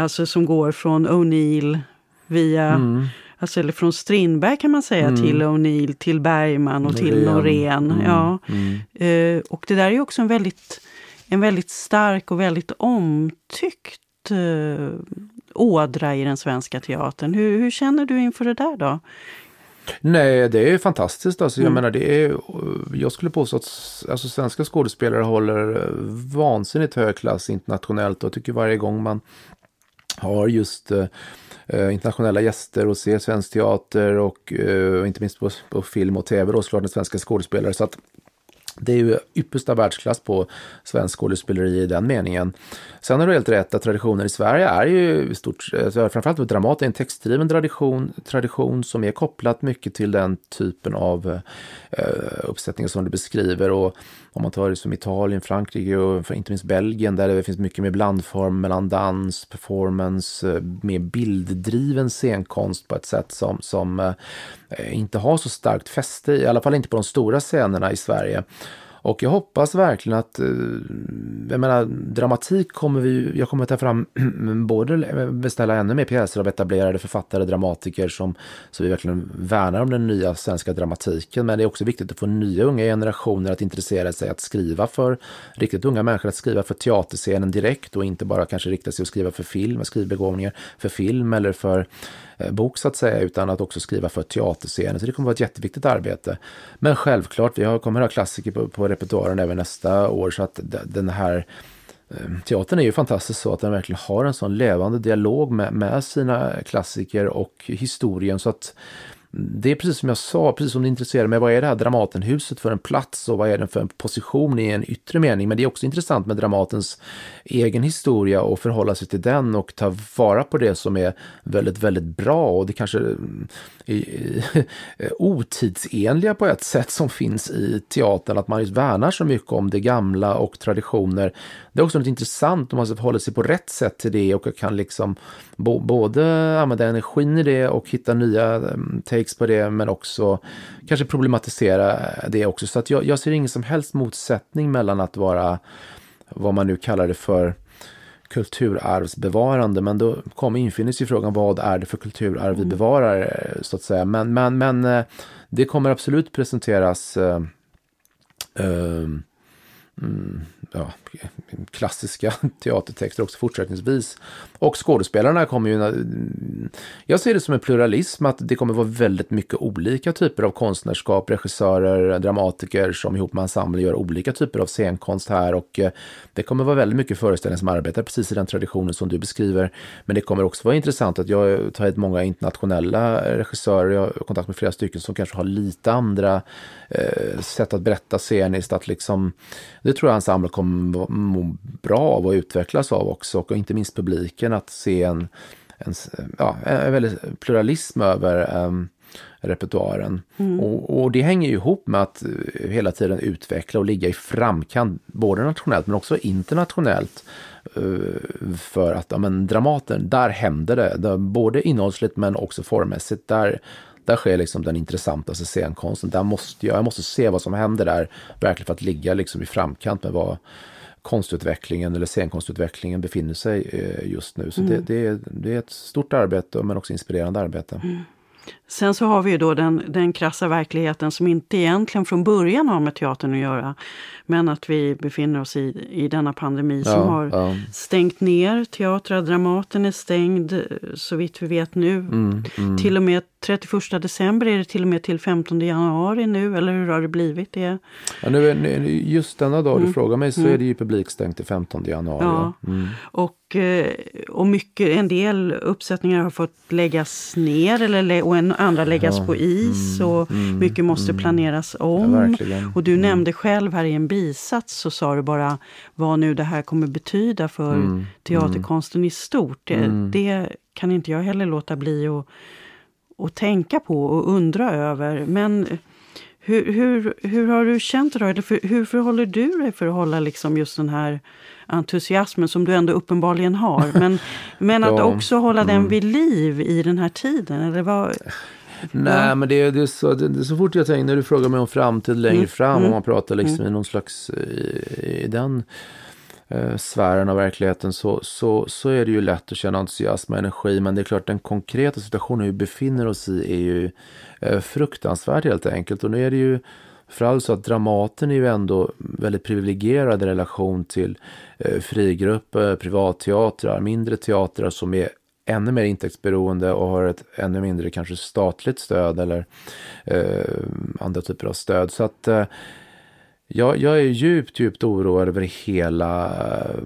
S2: alltså som går från O'Neill via mm. Alltså, eller från Strindberg kan man säga mm. till O'Neill, till Bergman och till Norén. Mm. Ja. Uh, och det där är också en väldigt, en väldigt stark och väldigt omtyckt uh, ådra i den svenska teatern. Hur, hur känner du inför det där då?
S3: Nej, det är fantastiskt. Alltså, jag mm. menar, det är, jag skulle påstå att alltså, svenska skådespelare håller vansinnigt hög klass internationellt. Och jag tycker varje gång man har just eh, eh, internationella gäster och ser svensk teater och eh, inte minst på, på, film och tv då såklart svenska skådespelare. Så att det är ju yppersta världsklass på svensk skådespeleri i den meningen. Sen har du helt rätt att traditionen i Sverige är ju i stort, eh, framförallt med Dramat, en textdriven tradition, tradition som är kopplat mycket till den typen av eh, uppsättningar som du beskriver. Och om man tar det som Italien, Frankrike och inte minst Belgien där det finns mycket mer blandform mellan dans, performance, eh, mer bilddriven scenkonst på ett sätt som, som eh, inte har så starkt fäste, i alla fall inte på de stora scenerna i Sverige. Och jag hoppas verkligen att, eh, jag menar, dramatik kommer vi, jag kommer ta fram, <clears throat> både beställa ännu mer pjäser av etablerade författare, dramatiker som, så vi verkligen värnar om den nya svenska dramatiken. Men det är också viktigt att få nya unga generationer att intressera sig att skriva för, riktigt unga människor att skriva för teaterscenen direkt och inte bara kanske rikta sig att skriva för film, skrivbegåvningar för film eller för Eh, bok så att säga, utan att också skriva för teaterscenen Så det kommer vara ett jätteviktigt arbete. Men självklart, vi kommer att ha klassiker på, på repertoaren även nästa år, så att den här eh, Teatern är ju fantastisk så att den verkligen har en sån levande dialog med, med sina klassiker och historien så att det är precis som jag sa, precis som du intresserar mig, vad är det här Dramatenhuset för en plats och vad är den för en position i en yttre mening? Men det är också intressant med Dramatens egen historia och förhålla sig till den och ta vara på det som är väldigt, väldigt bra och det kanske är otidsenliga på ett sätt som finns i teatern, att man värnar så mycket om det gamla och traditioner. Det är också något intressant om man förhåller sig på rätt sätt till det och kan liksom både använda energin i det och hitta nya takes på det, men också kanske problematisera det också. Så att jag, jag ser ingen som helst motsättning mellan att vara, vad man nu kallar det för, kulturarvsbevarande, men då kommer infinner sig frågan vad är det för kulturarv vi mm. bevarar, så att säga. Men, men, men eh, det kommer absolut presenteras mm, ja, klassiska <laughs> teatertexter också fortsättningsvis. Och skådespelarna kommer ju... Jag ser det som en pluralism, att det kommer vara väldigt mycket olika typer av konstnärskap, regissörer, dramatiker som ihop med ensemble gör olika typer av scenkonst här. Och eh, det kommer vara väldigt mycket föreställningar som arbetar precis i den traditionen som du beskriver. Men det kommer också vara intressant att jag tar hit många internationella regissörer, jag har kontakt med flera stycken som kanske har lite andra eh, sätt att berätta sceniskt, att liksom, det tror jag ensemble kommer må bra av och utvecklas av också. Och inte minst publiken att se en, en, ja, en väldigt pluralism över um, repertoaren. Mm. Och, och, det hänger ju ihop med att eh, hela tiden utveckla och ligga i framkant, både nationellt men också internationellt. Uh, för att ja, men, Dramaten, där händer det, det både innehållsligt men också formmässigt. Där, där sker liksom den intressantaste scenkonsten. Där måste jag, jag måste se vad som händer där, verkligen för att ligga liksom i framkant med vad konstutvecklingen eller scenkonstutvecklingen befinner sig eh, just nu. Så mm. det, det, är, det är ett stort arbete men också inspirerande arbete. Mm.
S2: Sen så har vi ju då den, den krassa verkligheten som inte egentligen från början har med teatern att göra. Men att vi befinner oss i, i denna pandemi som har
S3: ja.
S2: stängt ner teatrar. Dramaten är stängd så vitt vi vet nu.
S3: Mm, mm.
S2: Till och med 31 december är det till och med till 15 januari nu. Eller hur har det blivit? Det?
S3: Ja, nu, nu, just denna dag
S2: Mm.
S3: du frågar mig så är det ju publikstängt till 15 januari.
S2: Ja.
S3: Ja. Mm.
S2: Och, eh, och mycket, en del uppsättningar har fått läggas ner eller, och en, andra läggas
S3: Ja.
S2: på is.
S3: Mm,
S2: och
S3: mm,
S2: mycket måste
S3: mm.
S2: planeras
S3: Ja,
S2: om.
S3: verkligen.
S2: och du
S3: Mm.
S2: nämnde själv här i en bisats så sa du bara vad nu det här kommer betyda för
S3: Mm,
S2: teaterkonsten i stort. Det,
S3: Mm.
S2: det kan inte jag heller låta bli att, att tänka på och undra över. Men hur, hur, hur har du känt det då? Eller för, hur förhåller du dig för att hålla liksom just den här entusiasmen som du ändå uppenbarligen har? Men, <laughs> men att
S3: Ja,
S2: också hålla den
S3: mm.
S2: vid liv i den här tiden? Eller vad?
S3: Nej,
S2: Ja.
S3: men det är, det, är så, det, är så fort jag tänker, när du frågar mig om framtid längre
S2: Mm,
S3: fram,
S2: mm,
S3: om man pratar liksom i någon slags, i, i den eh, sfären av verkligheten, så, så, så är det ju lätt att känna entusiasm och energi. Men det är klart, den konkreta situationen vi befinner oss i är ju eh, fruktansvärd helt enkelt. Och nu är det ju för så att Dramaten är ju ändå väldigt privilegierad i relation till eh, frigrupper, privatteatrar, mindre teatrar som är ännu mer intäktsberoende och har ett ännu mindre kanske statligt stöd eller eh, andra typer av stöd. Så att eh, jag, jag är djupt, djupt oroad över hela, eh,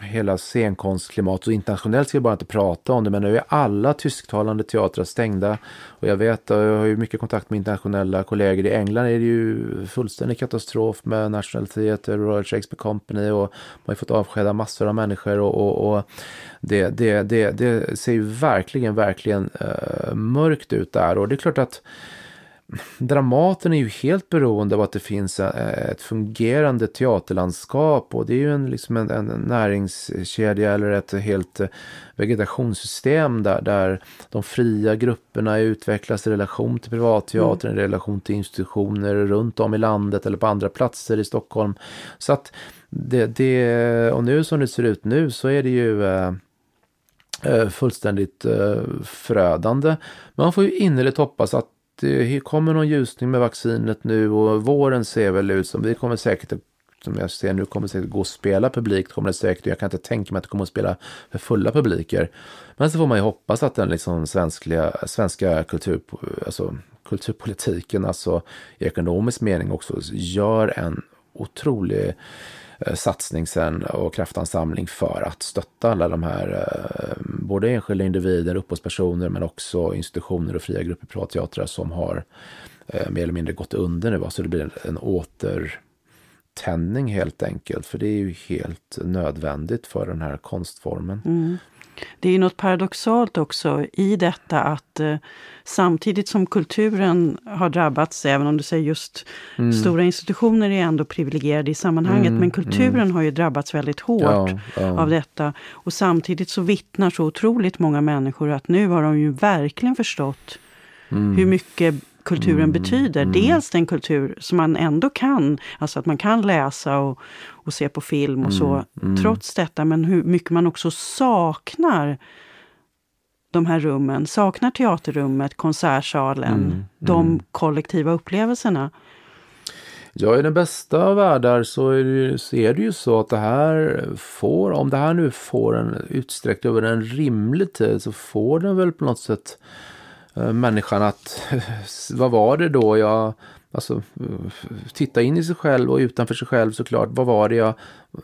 S3: hela scenkonstklimatet. Och internationellt ska jag bara inte prata om det, men nu är alla tysktalande teatrar stängda. Och jag vet, jag har ju mycket kontakt med internationella kollegor. I England är det ju fullständig katastrof med National Theatre, Royal Shakespeare Company och man har ju fått avskeda massor av människor. och, och, och det, det, det, det ser ju verkligen, verkligen eh, mörkt ut där. Och det är klart att Dramaten är ju helt beroende av att det finns eh, ett fungerande teaterlandskap och det är ju en, liksom en, en näringskedja eller ett helt eh, vegetationssystem där, där de fria grupperna utvecklas i relation till privatteatern, i relation till institutioner runt om i landet eller på andra platser i Stockholm. Så att det, det och nu som det ser ut nu så är det ju eh, fullständigt förödande. Men man får ju innerligt hoppas att det eh, kommer någon ljusning med vaccinet nu och våren ser väl ut som vi kommer säkert som jag ser nu kommer det säkert gå att spela publikt kommer det säkert. Jag kan inte tänka mig att det kommer att spela för fulla publiker. Men så får man ju hoppas att den liksom svenskliga, svenska kultur, alltså kulturpolitiken, alltså i ekonomisk mening också gör en otrolig eh, Eh, satsning sen och kraftansamling för att stötta alla de här, eh, både enskilda individer, upphovspersoner men också institutioner och fria grupper, privatteatrar som har eh, mer eller mindre gått under nu. Så det blir en, en återtändning helt enkelt. För det är ju helt nödvändigt för den här konstformen.
S2: Mm. Det är något paradoxalt också i detta att eh, samtidigt som kulturen har drabbats, även om du säger just
S3: Mm.
S2: stora institutioner är ändå privilegierade i sammanhanget,
S3: Mm,
S2: men kulturen har ju drabbats väldigt hårt
S3: Ja, ja.
S2: av detta. Och samtidigt så vittnar så otroligt många människor att nu har de ju verkligen förstått
S3: Mm.
S2: hur mycket kulturen betyder. Dels den kultur som man ändå kan, alltså att man kan läsa och, och se på film och så,
S3: mm.
S2: trots detta, men hur mycket man också saknar de här rummen, saknar teaterrummet, konsertsalen,
S3: Mm,
S2: de kollektiva upplevelserna.
S3: Ja, i den bästa av världar så är, det, ju- så är det ju så att det här får, om det här nu får en utsträckt över en rimlig tid så får den väl på något sätt Eh, människan att, <laughs> vad var det då jag, alltså titta in i sig själv och utanför sig själv såklart, vad var det jag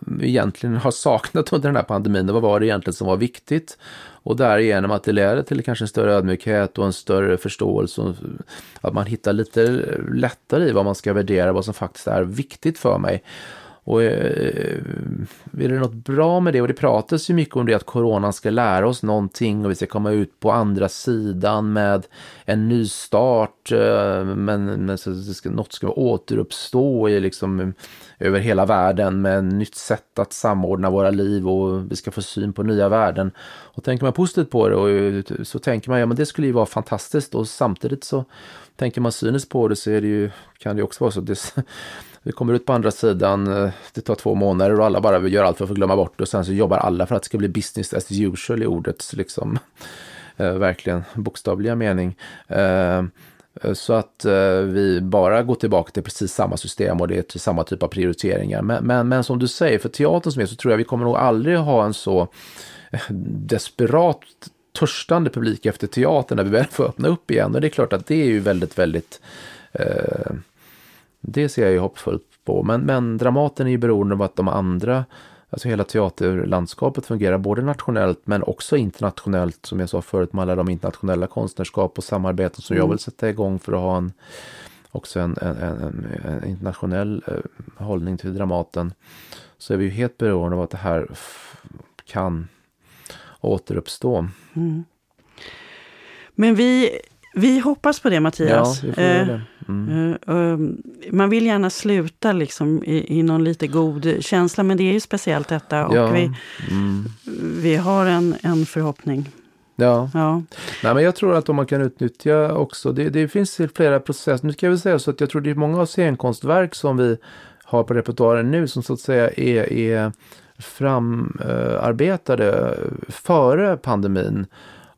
S3: mm, egentligen har saknat under den här pandemin och vad var det egentligen som var viktigt? Och därigenom att det leder till kanske en större ödmjukhet och en större förståelse. Och att man hittar lite lättare i vad man ska värdera, vad som faktiskt är viktigt för mig. Och eh, eh, är det något bra med det? Och det pratas ju mycket om det att coronan ska lära oss någonting och vi ska komma ut på andra sidan med en ny start. Eh, men, men så ska, något ska återuppstå i liksom, över hela världen med ett nytt sätt att samordna våra liv och vi ska få syn på nya värden. Och tänker man positivt på det och så tänker man ja men det skulle ju vara fantastiskt och samtidigt så tänker man cyniskt på det så är det ju, kan det ju också vara så det, vi kommer ut på andra sidan, eh, det tar två månader och alla bara vill göra allt för att få glömma bort det och sen så jobbar alla för att det ska bli business as usual i ordets liksom <laughs> eh, verkligen bokstavliga mening. Eh, eh, så att eh, vi bara går tillbaka till precis samma system och det är till samma typ av prioriteringar. Men, men, men som du säger, för teatern som är så tror jag vi kommer nog aldrig ha en så eh, desperat törstande publik efter teatern när vi väl får öppna upp igen. Och det är klart att det är ju väldigt, väldigt eh, det ser jag ju hoppfullt på. Men, men Dramaten är ju beroende av att de andra, alltså hela teaterlandskapet fungerar både nationellt men också internationellt som jag sa förut med alla de internationella konstnärskap och samarbeten som mm. jag vill sätta igång för att ha en också en, en, en, en internationell eh, hållning till Dramaten. Så är vi ju helt beroende av att det här kan återuppstå. Mm.
S2: Men vi vi hoppas på det Mattias.
S3: Ja, vi får eh, det. Mm.
S2: Uh, man vill gärna sluta liksom i, i någon lite god känsla, men det är ju speciellt detta. Och ja. vi, mm. vi har en, en förhoppning.
S3: Ja. ja. Nej, men jag tror att om man kan utnyttja också, det, det finns flera processer. Nu ska jag väl säga så att jag tror det är många av scenkonstverk som vi har på repertoaren nu som så att säga är, är framarbetade före pandemin.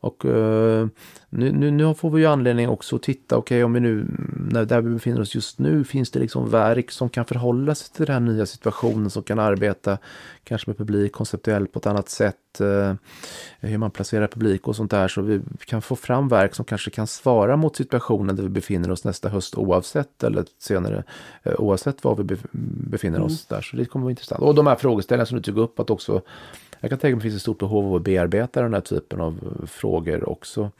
S3: Och uh, nu, nu, nu, får vi ju anledning också att titta, okej okay, om vi nu, när, där vi befinner oss just nu, finns det liksom verk som kan förhålla sig till den här nya situationen, som kan arbeta kanske med publik konceptuellt på ett annat sätt, uh, hur man placerar publik och sånt där, så vi kan få fram verk som kanske kan svara mot situationen där vi befinner oss nästa höst oavsett, eller senare, uh, oavsett var vi befinner oss mm. där. Så det kommer vara intressant. Och de här frågeställningarna som du tog upp, att också jag kan tänka mig att det finns ett stort behov av att bearbeta den här typen av frågor också.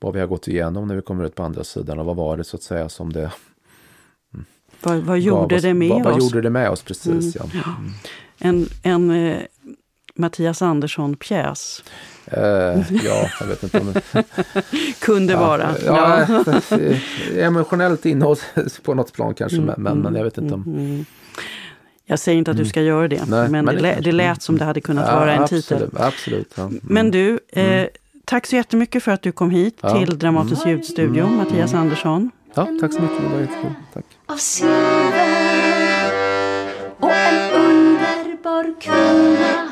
S3: Vad vi har gått igenom när vi kommer ut på andra sidan och vad var det så att säga som det
S2: mm, vad, vad gjorde vad, det med
S3: vad,
S2: oss?
S3: Vad gjorde det med oss, precis. Mm. Ja. Mm.
S2: En, en eh, Mattias Andersson-pjäs.
S3: Uh, ja, jag vet inte om det... <laughs>
S2: Kunde ja, vara.
S3: Ja, ja. emotionellt innehåll <laughs> på något plan kanske, mm, men, men jag vet inte om...
S2: Jag säger inte att du mm. ska göra det, Nej, men, men det, det, lät som det hade kunnat ja, vara en
S3: absolut,
S2: titel.
S3: Absolut. Ja. Mm.
S2: Men du, eh, mm. tack så jättemycket för att du kom hit ja. till Dramatisk mm. ljudstudio, mm. Mattias Andersson.
S3: Ja, tack så mycket, det var jättekul. Tack.
S1: Av silver och en underbar kvinna